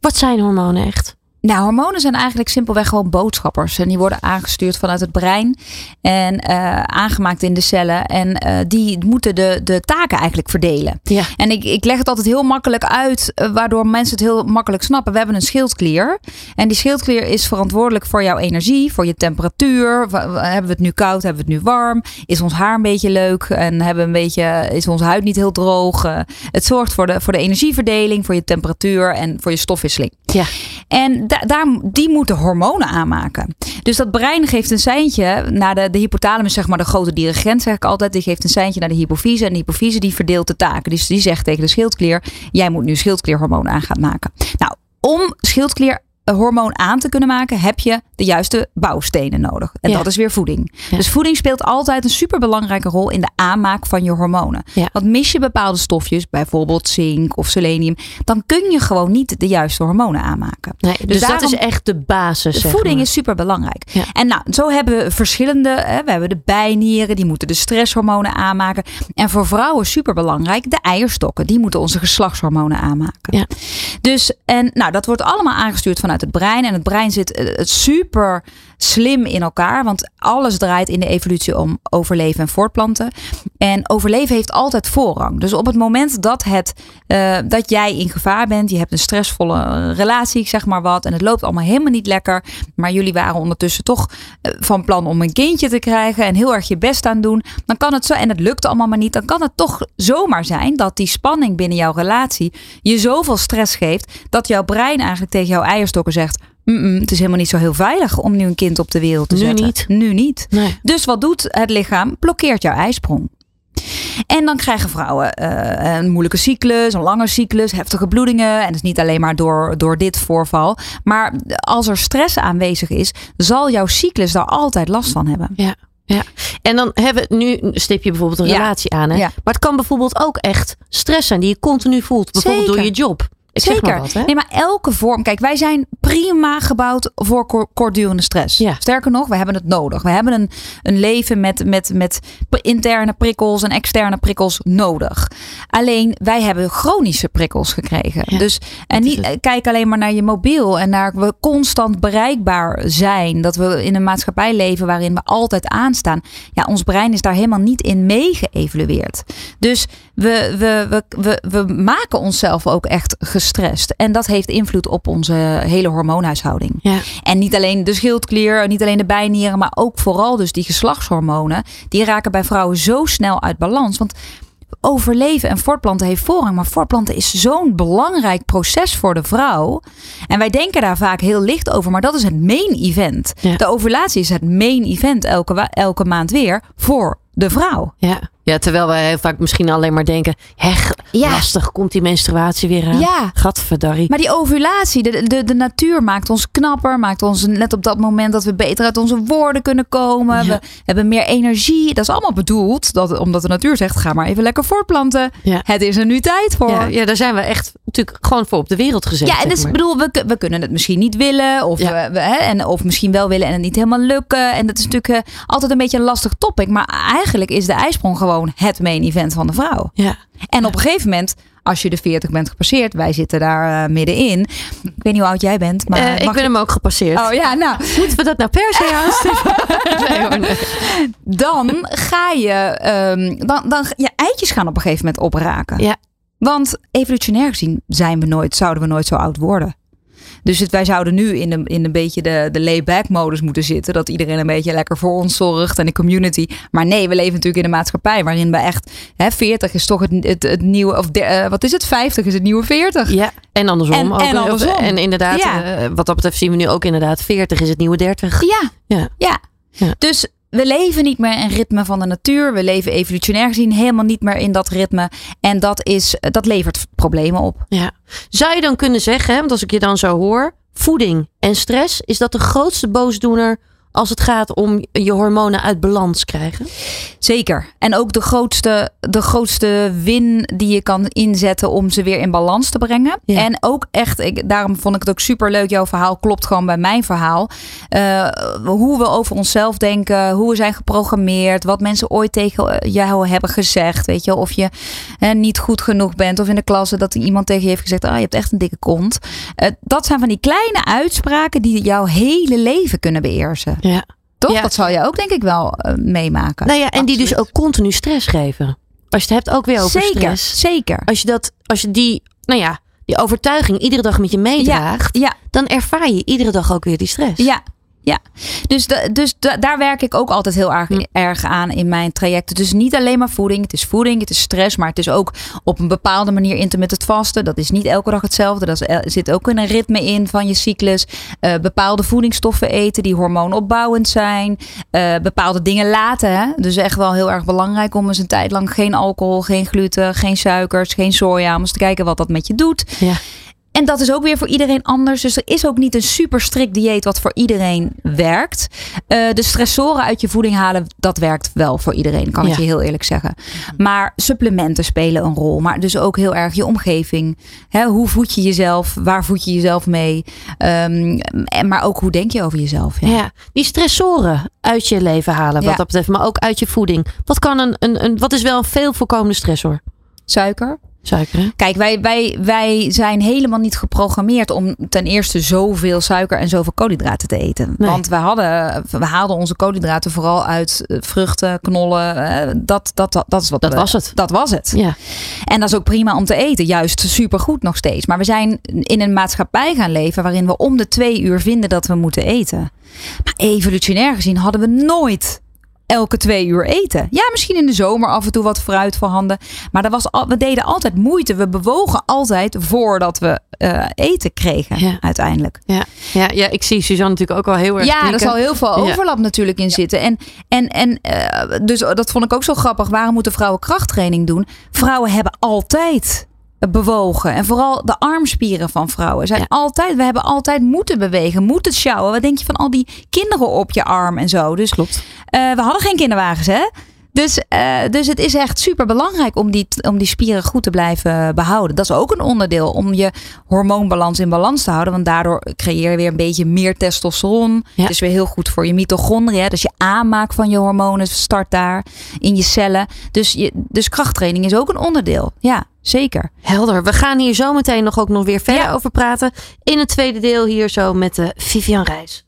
Wat zijn hormonen echt? Nou, hormonen zijn eigenlijk simpelweg gewoon boodschappers. En die worden aangestuurd vanuit het brein en eh, aangemaakt in de cellen. En eh, die moeten de, de taken eigenlijk verdelen. Ja. En ik, ik leg het altijd heel makkelijk uit, eh, waardoor mensen het heel makkelijk snappen. We hebben een schildklier. En die schildklier is verantwoordelijk voor jouw energie, voor je temperatuur. Hebben we het nu koud, hebben we het nu warm? Is ons haar een beetje leuk? En hebben we een beetje, is onze huid niet heel droog? Het zorgt voor de, voor de energieverdeling, voor je temperatuur en voor je stofwisseling. Ja. En da- daar, die moeten hormonen aanmaken. Dus dat brein geeft een seintje naar de, de hypothalamus, zeg maar de grote dirigent, zeg ik altijd. Die geeft een seintje naar de hypofyse. En de hypofyse die verdeelt de taken. Dus die zegt tegen de schildklier, jij moet nu schildklierhormoon aan gaan maken. Nou, om schildklierhormoon aan te kunnen maken, heb je de juiste bouwstenen nodig. En Ja. dat is weer voeding. Ja. Dus voeding speelt altijd een superbelangrijke rol in de aanmaak van je hormonen. Ja. Want mis je bepaalde stofjes, bijvoorbeeld zink of selenium, dan kun je gewoon niet de juiste hormonen aanmaken. Nee, dus dat daarom- is echt de basis. zeg Voeding maar. is super belangrijk. Ja. En nou, zo hebben we verschillende. Hè, we hebben de bijnieren, die moeten de stresshormonen aanmaken. En voor vrouwen super belangrijk, de eierstokken, die moeten onze geslachtshormonen aanmaken. Ja. Dus en nou, dat wordt allemaal aangestuurd vanuit het brein. En het brein zit eh, het super super slim in elkaar, want alles draait in de evolutie om overleven en voortplanten. En overleven heeft altijd voorrang. Dus op het moment dat, het, eh, dat jij in gevaar bent, je hebt een stressvolle relatie, zeg maar wat, en het loopt allemaal helemaal niet lekker, maar jullie waren ondertussen toch eh, van plan om een kindje te krijgen en heel erg je best aan doen, dan kan het zo, en het lukt allemaal maar niet, dan kan het toch zomaar zijn dat die spanning binnen jouw relatie je zoveel stress geeft, dat jouw brein eigenlijk tegen jouw eierstokken zegt, "Mm-mm, het is helemaal niet zo heel veilig om nu een kind op de wereld te Nu zetten. niet. Nu niet. Nee. Dus wat doet het lichaam? Blokkeert jouw ijsprong. En dan krijgen vrouwen eh, een moeilijke cyclus, een lange cyclus, heftige bloedingen. En dat is niet alleen maar door, door dit voorval. Maar als er stress aanwezig is, zal jouw cyclus daar altijd last van hebben. Ja. Ja, en dan hebben we nu stip je bijvoorbeeld een Ja. relatie aan. Hè? Ja. Maar het kan bijvoorbeeld ook echt stress zijn die je continu voelt. Bijvoorbeeld Zeker. door je job. Zeg Zeker. maar wat, hè? Nee, maar elke vorm. Kijk, wij zijn prima gebouwd voor kor- kortdurende stress. Ja. Sterker nog, we hebben het nodig. We hebben een, een leven met, met, met interne prikkels en externe prikkels nodig. Alleen wij hebben chronische prikkels gekregen. Ja, dus en niet kijk alleen maar naar je mobiel en naar we constant bereikbaar zijn. Dat we in een maatschappij leven waarin we altijd aanstaan. Ja, ons brein is daar helemaal niet in meegeëvalueerd. Dus we, we, we, we, we maken onszelf ook echt gestrest. En dat heeft invloed op onze hele hormoonhuishouding. Ja. En niet alleen de schildklier, niet alleen de bijnieren, maar ook vooral dus die geslachtshormonen. Die raken bij vrouwen zo snel uit balans. Want overleven en voortplanten heeft voorrang. Maar voortplanten is zo'n belangrijk proces voor de vrouw. En wij denken daar vaak heel licht over, maar dat is het main event. Ja. De ovulatie is het main event elke, elke maand weer voor de vrouw. Ja. Ja, terwijl wij heel vaak misschien alleen maar denken... Ja. lastig, komt die menstruatie weer aan? Ja. Gadverdarrie. Maar die ovulatie, de, de, de natuur maakt ons knapper, maakt ons net op dat moment dat we beter uit onze woorden kunnen komen. Ja. We hebben meer energie. Dat is allemaal bedoeld, dat, omdat de natuur zegt, ga maar even lekker voortplanten. Ja. Het is er nu tijd voor. Ja, ja, daar zijn we echt natuurlijk gewoon voor op de wereld gezet. Ja, en dus, ik bedoel, we, we kunnen het misschien niet willen. Of, we- hè, en, of misschien wel willen en het niet helemaal lukken. En dat is natuurlijk eh, altijd een beetje een lastig topic. Maar eigenlijk is de ijsprong gewoon het main event van de vrouw. Ja. En op een gegeven moment, als je de 40 bent gepasseerd, wij zitten daar eh, middenin. Ik weet niet hoe oud jij bent, maar. Eh, ik ben hem ook gepasseerd. Oh ja, nou, Moeten we dat nou per se nee dan ga je. ehm, dan, dan, je eitjes gaan op een gegeven moment opraken. Ja. Want evolutionair gezien zijn we nooit, zouden we nooit zo oud worden. Dus het, wij zouden nu in een, in een beetje de, de lay-back modus moeten zitten. Dat iedereen een beetje lekker voor ons zorgt en de community. Maar nee, we leven natuurlijk in een maatschappij waarin we echt. Hè, 40 is toch het, het, het nieuwe. Of de, eh, wat is het? 50 is het nieuwe 40. Ja, en andersom. En- ook. en andersom. En inderdaad, Ja. eh, wat dat betreft zien we nu ook inderdaad 40 is het nieuwe 30. Ja. Ja. ja. Ja. Dus we leven niet meer in ritme van de natuur. We leven evolutionair gezien helemaal niet meer in dat ritme. En dat, is, dat levert problemen op. Ja. Zou je dan kunnen zeggen, want als ik je dan zo hoor, voeding en stress, is dat de grootste boosdoener als het gaat om je hormonen uit balans krijgen? Zeker. En ook de grootste, de grootste win die je kan inzetten om ze weer in balans te brengen. Ja. En ook echt, ik, daarom vond ik het ook super leuk. Jouw verhaal klopt gewoon bij mijn verhaal. Eh, hoe we over onszelf denken, hoe we zijn geprogrammeerd, wat mensen ooit tegen jou hebben gezegd. Weet je, of je eh, niet goed genoeg bent. Of in de klas dat iemand tegen je heeft gezegd: ah, je hebt echt een dikke kont. Eh, dat zijn van die kleine uitspraken die jouw hele leven kunnen beheersen. Ja. Toch? Ja. Dat zal jij ook denk ik wel eh, meemaken. Nou ja, en die dus ook continu stress geven. Als je het hebt ook weer over zeker, stress. zeker. Als je, dat, als je die, nou ja, die overtuiging iedere dag met je meedraagt, Ja, dan ervaar je iedere dag ook weer die stress. ja, ja. Dus, dus da- daar werk ik ook altijd heel erg, Hm. erg aan in mijn trajecten. Dus niet alleen maar voeding. Het is voeding, het is stress. Maar het is ook op een bepaalde manier intermittent vasten. Dat is niet elke dag hetzelfde. Dat er zit ook een ritme in van je cyclus. Eh, bepaalde voedingsstoffen eten die hormoonopbouwend zijn. Eh, bepaalde dingen laten. Hè? Dus echt wel heel erg belangrijk om eens een tijd lang geen alcohol, geen gluten, geen suikers, geen soja. Om eens te kijken wat dat met je doet. Ja. En dat is ook weer voor iedereen anders. Dus er is ook niet een super strikt dieet wat voor iedereen werkt. Eh, de stressoren uit je voeding halen, dat werkt wel voor iedereen, kan ik je heel eerlijk zeggen. Maar supplementen spelen een rol. Maar dus ook heel erg je omgeving. Hè, hoe voed je jezelf? Waar voed je jezelf mee? Ehm, en, maar ook hoe denk je over jezelf? Ja. Ja, die stressoren uit je leven halen, wat Ja. dat betreft, maar ook uit je voeding. Wat, kan een, een, een, wat is wel een veel voorkomende stressor? Suiker? Suiker, hè? Kijk, wij, wij, wij zijn helemaal niet geprogrammeerd om ten eerste zoveel suiker en zoveel koolhydraten te eten. Nee. Want we, hadden, we haalden onze koolhydraten vooral uit eh, vruchten, knollen. eh, Dat, dat, dat, dat is wat Dat we- was het. Dat was het. Ja. En dat is ook prima om te eten. Juist supergoed nog steeds. Maar we zijn in een maatschappij gaan leven waarin we om de twee uur vinden dat we moeten eten. Maar evolutionair gezien hadden we nooit elke twee uur eten. Ja, misschien in de zomer af en toe wat fruit voorhanden. Maar dat was al, we deden altijd moeite. We bewogen altijd voordat we eh, eten kregen Ja. uiteindelijk. Ja. Ja, ja, ik zie Suzanne natuurlijk ook al heel erg Ja, knikken. er zal heel veel Ja. overlap natuurlijk in zitten. En, en, en eh, dus dat vond ik ook zo grappig. Waarom moeten vrouwen krachttraining doen? Vrouwen hebben altijd bewogen. En vooral de armspieren van vrouwen zijn Ja. altijd. We hebben altijd moeten bewegen, moeten sjouwen. Wat denk je van al die kinderen op je arm en zo? Dus Klopt. eh, we hadden geen kinderwagens, hè? Dus, eh, dus het is echt super belangrijk om die, om die spieren goed te blijven behouden. Dat is ook een onderdeel om je hormoonbalans in balans te houden. Want daardoor creëer je weer een beetje meer testosteron. Ja. Het is weer heel goed voor je mitochondriën. Dus je aanmaak van je hormonen start daar in je cellen. Dus, je, dus krachttraining is ook een onderdeel. Ja, zeker. Helder. We gaan hier zo meteen nog ook nog weer verder Ja. over praten. In het tweede deel hier zo met de Vivian Reis.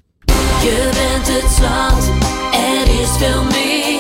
Je bent het zat, er is veel meer.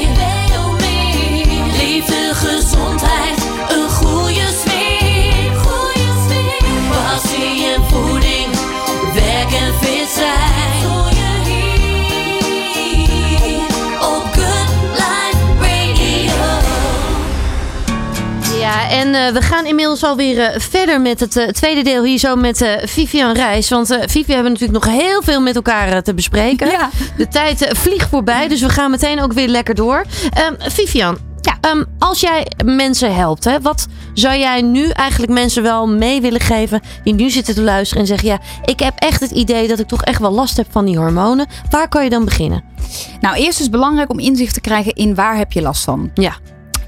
En eh, we gaan inmiddels alweer eh, verder met het eh, tweede deel hier zo met Vivian Reis. Want eh Vivi hebben natuurlijk nog heel veel met elkaar te bespreken. Ja. De tijd vliegt voorbij, dus we gaan meteen ook weer lekker door. Ehm, Vivian, Ja. ehm, als jij mensen helpt, hè, wat zou jij nu eigenlijk mensen wel mee willen geven die nu zitten te luisteren en zeggen: Ja, ik heb echt het idee dat ik toch echt wel last heb van die hormonen. Waar kan je dan beginnen? Nou, eerst is het belangrijk om inzicht te krijgen in waar heb je last van. Ja.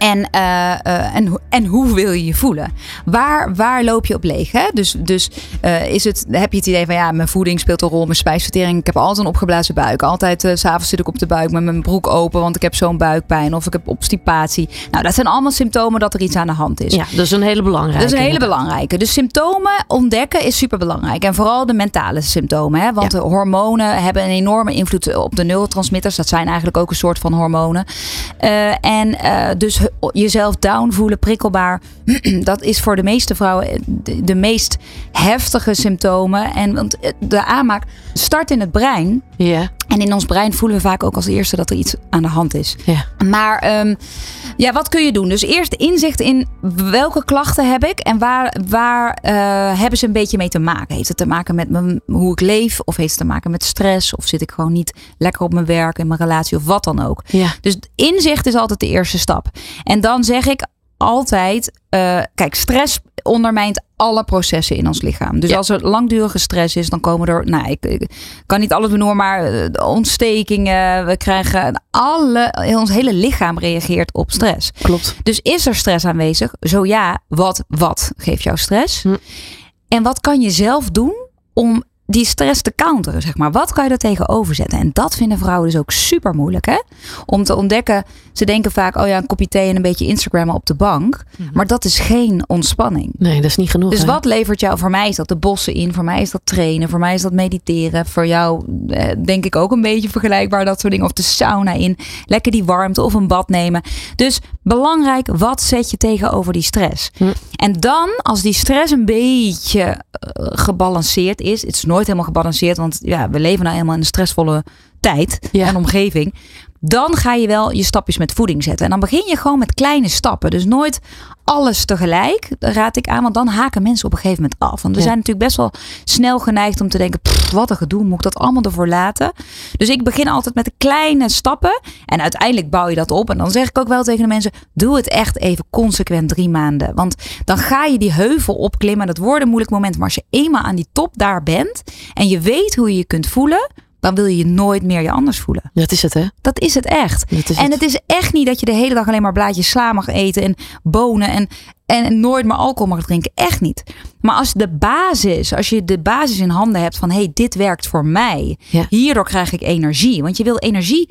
En, eh, eh, en, en hoe wil je je voelen? Waar, waar loop je op leeg? Hè? Dus, dus eh, is het, heb je het idee van ja, mijn voeding speelt een rol, mijn spijsvertering. Ik heb altijd een opgeblazen buik. Altijd s s'avonds zit ik op de buik met mijn broek open, want ik heb zo'n buikpijn of ik heb obstipatie. Nou, dat zijn allemaal symptomen dat er iets aan de hand is. Ja, dat is een hele belangrijke. Dat is een hele belangrijke. Dus symptomen ontdekken is super belangrijk. En vooral de mentale symptomen. Hè? Want Ja. de hormonen hebben een enorme invloed op de neurotransmitters. Dat zijn eigenlijk ook een soort van hormonen. En dus jezelf down voelen, prikkelbaar. dat is voor de meeste vrouwen de, de meest heftige symptomen. En want eh, de aanmaak start in het brein. Ja, En in ons brein voelen we vaak ook als eerste dat er iets aan de hand is. ja. Maar ehm, ja, wat kun je doen? Dus eerst inzicht in welke klachten heb ik en waar, waar eh, hebben ze een beetje mee te maken? Heeft het te maken met mijn, hoe ik leef? Of heeft het te maken met stress? Of zit ik gewoon niet lekker op mijn werk, in mijn relatie of wat dan ook? ja. Dus inzicht is altijd de eerste stap. En dan zeg ik altijd, eh, kijk, stress ondermijnt alle processen in ons lichaam. Dus Ja. als er langdurige stress is, dan komen er, nou, ik, ik kan niet alles benoemen, maar eh, ontstekingen, we krijgen alle, ons hele lichaam reageert op stress. Klopt. Dus is er stress aanwezig? Zo ja, wat, wat geeft jou stress? Hm. En wat kan je zelf doen om die stress te counteren, zeg maar? Wat kan je er tegenover zetten? En dat vinden vrouwen dus ook super moeilijk, hè? Om te ontdekken, ze denken vaak, oh ja, een kopje thee en een beetje Instagrammen op de bank. Maar dat is geen ontspanning. Nee, dat is niet genoeg. Dus hè? wat levert jou? Voor mij is dat de bossen in. Voor mij is dat trainen. Voor mij is dat mediteren. Voor jou eh, denk ik ook een beetje vergelijkbaar dat soort dingen. Of de sauna in. Lekker die warmte of een bad nemen. Dus belangrijk, wat zet je tegenover die stress? Hm. En dan, als die stress een beetje eh, gebalanceerd is. Het is nooit helemaal gebalanceerd. Want ja, we leven nou helemaal in een stressvolle tijd Ja. en omgeving. Dan ga je wel je stapjes met voeding zetten. En dan begin je gewoon met kleine stappen. Dus nooit alles tegelijk, raad ik aan. Want dan haken mensen op een gegeven moment af. Want we Ja. zijn natuurlijk best wel snel geneigd om te denken... "Pff, wat een gedoe, moet ik dat allemaal ervoor laten? Dus ik begin altijd met de kleine stappen. En uiteindelijk bouw je dat op. En dan zeg ik ook wel tegen de mensen... doe het echt even consequent drie maanden. Want dan ga je die heuvel opklimmen. Dat worden moeilijke momenten. Maar als je eenmaal aan die top daar bent... en je weet hoe je je kunt voelen... dan wil je je nooit meer je anders voelen. Dat is het, hè? Dat is het echt. Dat is en het. het is echt niet dat je de hele dag alleen maar blaadjes sla mag eten en bonen en, en nooit meer alcohol mag drinken. Echt niet. Maar als de basis, als je de basis in handen hebt van hé, hey, dit werkt voor mij. Ja. Hierdoor krijg ik energie. Want je wil energie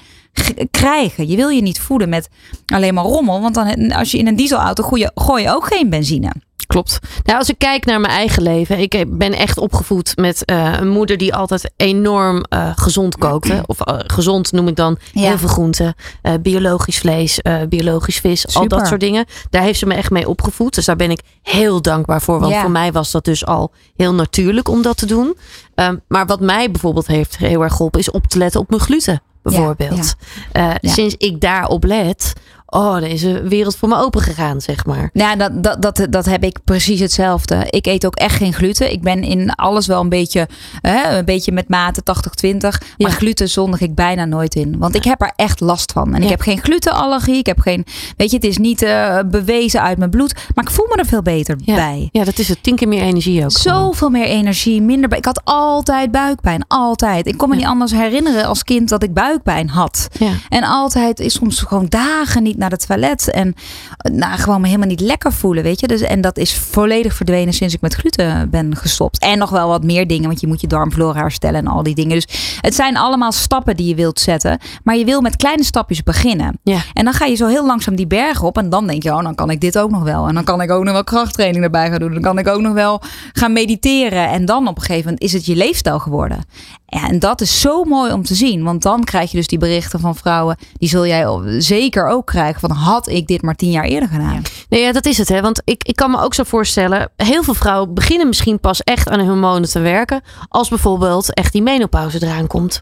krijgen. Je wil je niet voeden met alleen maar rommel. Want dan, als je in een dieselauto gooi je, gooi je ook geen benzine. Klopt. Nou, als ik kijk naar mijn eigen leven. Ik ben echt opgevoed met eh, een moeder die altijd enorm eh, gezond kookte. Of eh, gezond noem ik dan. Ja. Heel veel groenten. biologisch vlees, biologisch vis. Al dat soort dingen. Daar heeft ze me echt mee opgevoed. Dus daar ben ik heel dankbaar voor. Want Ja. voor mij was dat dus al heel natuurlijk om dat te doen. Ehm, maar wat mij bijvoorbeeld heeft heel erg geholpen. Is op te letten op mijn gluten. Bijvoorbeeld. Ja. Sinds ik daarop let. Oh, dan is de wereld voor me open gegaan, zeg maar. Ja, dat, dat, dat, dat heb ik precies hetzelfde. Ik eet ook echt geen gluten. Ik ben in alles wel een beetje, hè, een beetje met mate 80-20. Maar Ja. gluten zondig ik bijna nooit in. Want ik heb er echt last van. En ik heb geen glutenallergie. Ik heb geen, weet je, het is niet eh, bewezen uit mijn bloed. Maar ik voel me er veel beter bij. Ja, dat is het. Tien keer meer energie ook. gewoon. Zoveel meer energie, minder. Ik had altijd buikpijn, altijd. Ik kon me niet anders herinneren als kind dat ik buikpijn had. En altijd is soms gewoon dagen niet naar het toilet. En eh, nou, gewoon me helemaal niet lekker voelen, weet je. Dus, en dat is volledig verdwenen sinds ik met gluten ben gestopt. En nog wel wat meer dingen, want je moet je darmflora herstellen en al die dingen. Dus het zijn allemaal stappen die je wilt zetten. Maar je wil met kleine stapjes beginnen. Ja. En dan ga je zo heel langzaam die berg op. En dan denk je, oh, dan kan ik dit ook nog wel. En dan kan ik ook nog wel krachttraining erbij gaan doen. Dan kan ik ook nog wel gaan mediteren. En dan op een gegeven moment is het je leefstijl geworden. Ja, en dat is zo mooi om te zien. Want dan krijg je dus die berichten van vrouwen. Die zul jij zeker ook krijgen. Van had ik dit maar tien jaar eerder gedaan. Nee, ja, dat is het. Hè? Want ik, ik kan me ook zo voorstellen. Heel veel vrouwen beginnen misschien pas echt aan hun hormonen te werken. Als bijvoorbeeld echt die menopauze eraan komt.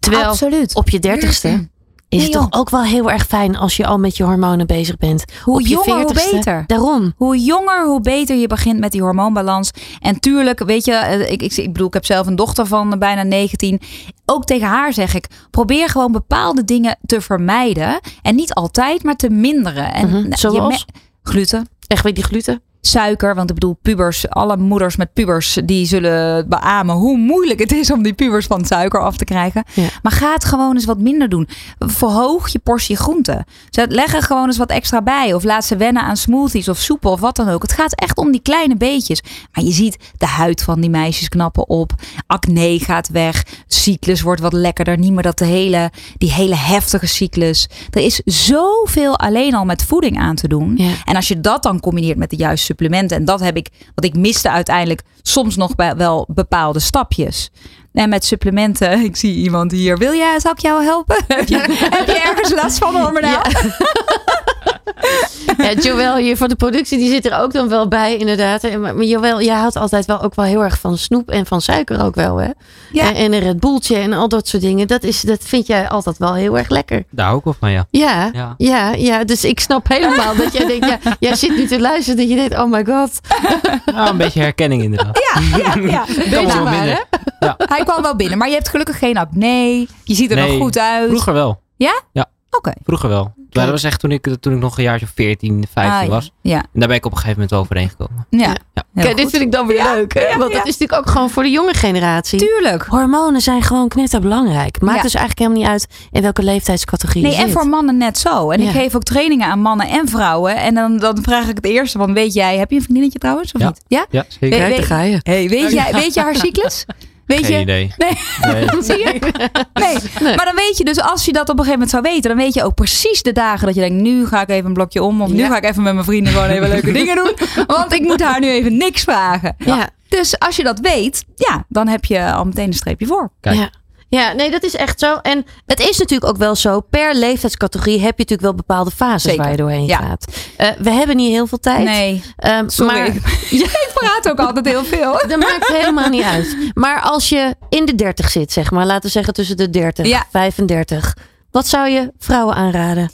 Terwijl Absoluut. op je dertigste Is Nee, het joh. toch ook wel heel erg fijn als je al met je hormonen bezig bent? Hoe je jonger, hoe 40ste. beter. Daarom. Hoe jonger, hoe beter je begint met die hormoonbalans. En tuurlijk, weet je, eh, ik, ik, ik bedoel, ik heb zelf een dochter van eh, bijna 19. Ook tegen haar zeg ik, probeer gewoon bepaalde dingen te vermijden. En niet altijd, maar te minderen. En Mhm. je Zoals? me- gluten. Echt weet die gluten? Suiker, want ik bedoel, pubers, alle moeders met pubers, die zullen beamen hoe moeilijk het is om die pubers van suiker af te krijgen. Ja. Maar ga het gewoon eens wat minder doen. Verhoog je portie groenten. Zet- Leg er gewoon eens wat extra bij. Of laat ze wennen aan smoothies of soep of wat dan ook. Het gaat echt om die kleine beetjes. Maar je ziet de huid van die meisjes knappen op. Acne gaat weg. Cyclus wordt wat lekkerder. Niet meer dat de hele, die hele heftige cyclus. Er is zoveel alleen al met voeding aan te doen. Ja. En als je dat dan combineert met de juiste supplementen. En dat heb ik, wat ik miste uiteindelijk soms nog bij wel bepaalde stapjes. En met supplementen, ik zie iemand hier. Wil jij, zal ik jou helpen? heb, je, heb je ergens last van, hormonaal? Ja, Joël hier voor de productie, die zit er ook dan wel bij, inderdaad. Maar Joël, jij houdt altijd wel ook wel heel erg van snoep en van suiker ook wel, hè? Ja. En, en een Red Bulltje en al dat soort dingen. Dat, is, dat vind jij altijd wel heel erg lekker. Daar ik wel van, ja. Ja, Ja. ja, ja. Dus ik snap helemaal dat jij denkt, ja, jij zit nu te luisteren dat je denkt, oh my god. Ja, een beetje herkenning inderdaad. Ja, ja, ja. Wel maar, minder. Hij kwam wel binnen, maar je hebt gelukkig geen acne. Je ziet er Nee, nog goed uit. Vroeger wel. Oké. Vroeger wel. Maar dat was echt toen ik, toen ik nog een jaartje of 14, 15 Ah, ja. was. Ja, En daar ben ik op een gegeven moment wel overheen gekomen. ja. Ja. Kijk, dit vind ik dan weer leuk, hè? Want ja. dat is natuurlijk ook gewoon voor de jonge generatie. Tuurlijk. Hormonen zijn gewoon knetterbelangrijk. Maakt Ja. dus eigenlijk helemaal niet uit in welke leeftijdscategorie Nee, je en voor mannen net zo. En Ja. ik geef ook trainingen aan mannen en vrouwen. En dan, dan vraag ik het eerste van, weet jij, heb je een vriendinnetje trouwens? Of Ja. niet? Ja? Ja, zeker. Daar ga je. Hey, weet, jij, weet je haar cyclus? Weet Geen je? idee. Nee. Nee. Zie je? Nee. Maar dan weet je dus, als je dat op een gegeven moment zou weten, dan weet je ook precies de dagen dat je denkt, nu ga ik even een blokje om. Of nu ga ik even met mijn vrienden gewoon even leuke dingen doen. Want ik moet haar nu even niks vragen. Ja. Dus als je dat weet, ja, dan heb je al meteen een streepje voor. Kijk. Ja. Ja, nee, dat is echt zo. En het is natuurlijk ook wel zo. Per leeftijdscategorie heb je natuurlijk wel bepaalde fases Zeker. waar je doorheen Ja. gaat. Eh, we hebben niet heel veel tijd. Nee, Ehm, sorry. Maar ik praat ook altijd heel veel. dat maakt helemaal niet uit. Maar als je in de 30 zit, zeg maar, laten we zeggen tussen de 30 Ja. 35. Wat zou je vrouwen aanraden?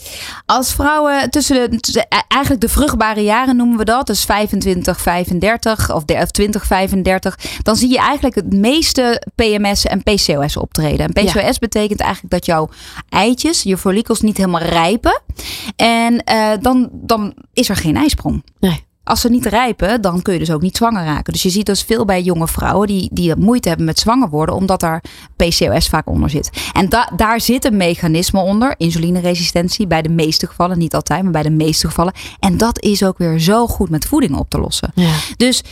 Als vrouwen tussen de, tussen- e- eigenlijk de vruchtbare jaren noemen we dat, dus 25, 35 of, de, of 20, 35, dan zie je eigenlijk het meeste PMS en PCOS optreden. En PCOS betekent eigenlijk dat jouw eitjes, je follicels niet helemaal rijpen. En eh, dan, dan is er geen ijsprong. Nee. Als ze niet rijpen, dan kun je dus ook niet zwanger raken. Dus je ziet dus veel bij jonge vrouwen die, die moeite hebben met zwanger worden, omdat daar PCOS vaak onder zit. En da- daar zit een mechanisme onder, insulineresistentie, bij de meeste gevallen, niet altijd, maar bij de meeste gevallen. En dat is ook weer zo goed met voeding op te lossen. Ja. Dus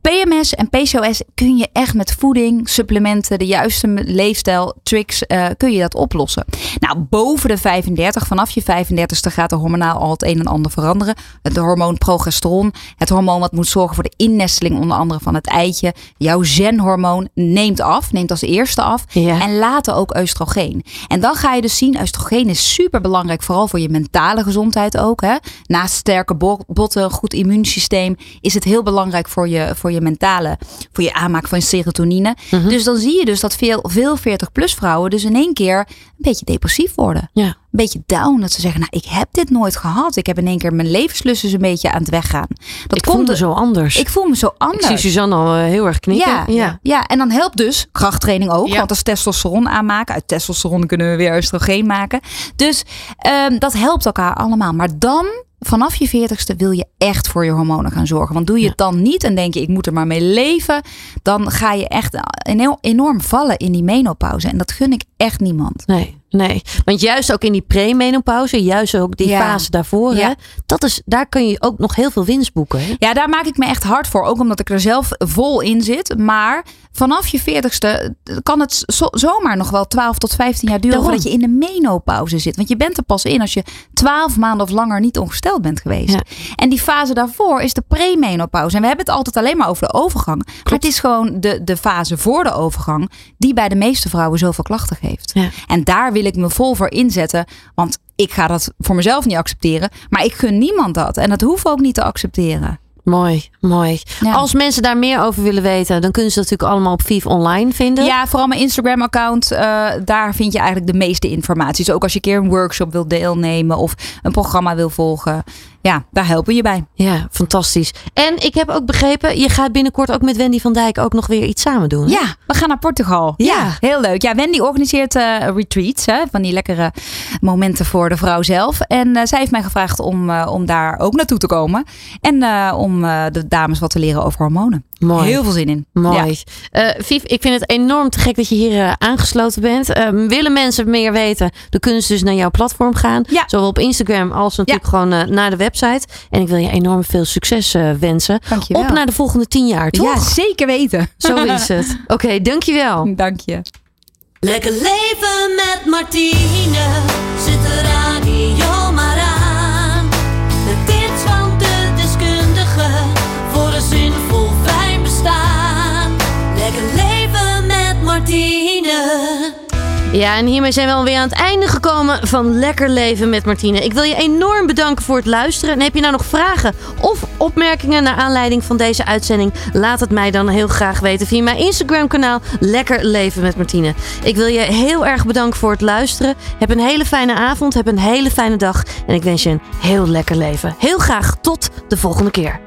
PMS en PCOS kun je echt met voeding, supplementen, de juiste leefstijl, tricks, eh, kun je dat oplossen. Nou, boven de 35, vanaf je 35ste gaat er hormonaal al het een en ander veranderen. Het hormoon progesteron, het hormoon wat moet zorgen voor de innesteling onder andere van het eitje. Jouw zenhormoon neemt af, neemt als eerste af. Ja. En later ook oestrogeen. En dan ga je dus zien, oestrogeen is super belangrijk, vooral voor je mentale gezondheid ook. Hè? Naast sterke bo- botten, goed immuunsysteem, is het heel belangrijk voor je, voor je mentale, voor je aanmaak van serotonine. Mhm. Dus dan zie je dus dat veel, veel 40-plus vrouwen dus in één keer een beetje depressief worden. Ja. Een beetje down. Dat ze zeggen, nou, ik heb dit nooit gehad. Ik heb in één keer mijn levenslust is een beetje aan het weggaan. Dat ik vond het zo anders. Ik voel me zo Ik anders. zie Suzanne al eh, heel erg knikken. Ja, ja. ja, en dan helpt dus krachttraining ook. Ja. Want als testosteron aanmaken. Uit testosteron kunnen we weer oestrogeen maken. Dus ehm, dat helpt elkaar allemaal. Maar dan, vanaf je veertigste, wil je echt voor je hormonen gaan zorgen. Want doe je het dan niet en denk je, ik moet er maar mee leven. Dan ga je echt enorm vallen in die menopauze. En dat gun ik echt niemand. Nee, nee. Want juist ook in die premenopauze, juist ook die Ja. fase daarvoor, Ja. hè, dat is, daar kun je ook nog heel veel winst boeken. Hè? Ja, daar maak ik me echt hard voor. Ook omdat ik er zelf vol in zit. Maar vanaf je veertigste kan het zo- zomaar nog wel 12 tot 15 jaar duren voordat je in de menopauze zit. Want je bent er pas in als je 12 maanden of langer niet ongesteld bent geweest. Ja. En die fase daarvoor is de premenopauze. En we hebben het altijd alleen maar over de overgang. Maar het is gewoon de, de fase voor de overgang die bij de meeste vrouwen zoveel klachten geeft. En daar wil ik me vol voor inzetten. Want ik ga dat voor mezelf niet accepteren. Maar ik gun niemand dat. En dat hoeft ook niet te accepteren. Mooi, mooi. Ja. Als mensen daar meer over willen weten, dan kunnen ze dat natuurlijk allemaal op Vief online vinden. Ja, vooral mijn Instagram-account. eh, daar vind je eigenlijk de meeste informatie. Dus ook als je een keer een workshop wil deelnemen of een programma wil volgen. Ja, daar helpen we je bij. Ja, fantastisch. En ik heb ook begrepen, je gaat binnenkort ook met Wendy van Dijk ook nog weer iets samen doen. hè? Ja, we gaan naar Portugal. Ja. heel leuk. Ja, Wendy organiseert eh, retreats. Hè, van die lekkere momenten voor de vrouw zelf. En eh, zij heeft mij gevraagd om, eh, om daar ook naartoe te komen. En eh, om eh, de dames wat te leren over hormonen. Mooi. Heel veel zin in. Mooi. Eh Vief, ik vind het enorm te gek dat je hier eh, aangesloten bent. Eh, willen mensen meer weten, dan kunnen ze dus naar jouw platform gaan. Ja. Zowel op Instagram als natuurlijk gewoon eh, naar de website. En ik wil je enorm veel succes eh, wensen. Dankjewel. Op naar de volgende tien jaar, toch? Ja, zeker weten. Zo is het. Oké, dankjewel. Dank je. Lekker leven met Martine. Zet de radio Ja, en hiermee zijn we alweer aan het einde gekomen van Lekker Leven met Martine. Ik wil je enorm bedanken voor het luisteren. En heb je nou nog vragen of opmerkingen naar aanleiding van deze uitzending? Laat het mij dan heel graag weten via mijn Instagram kanaal Lekker Leven met Martine. Ik wil je heel erg bedanken voor het luisteren. Heb een hele fijne avond, heb een hele fijne dag. En ik wens je een heel lekker leven. Heel graag tot de volgende keer.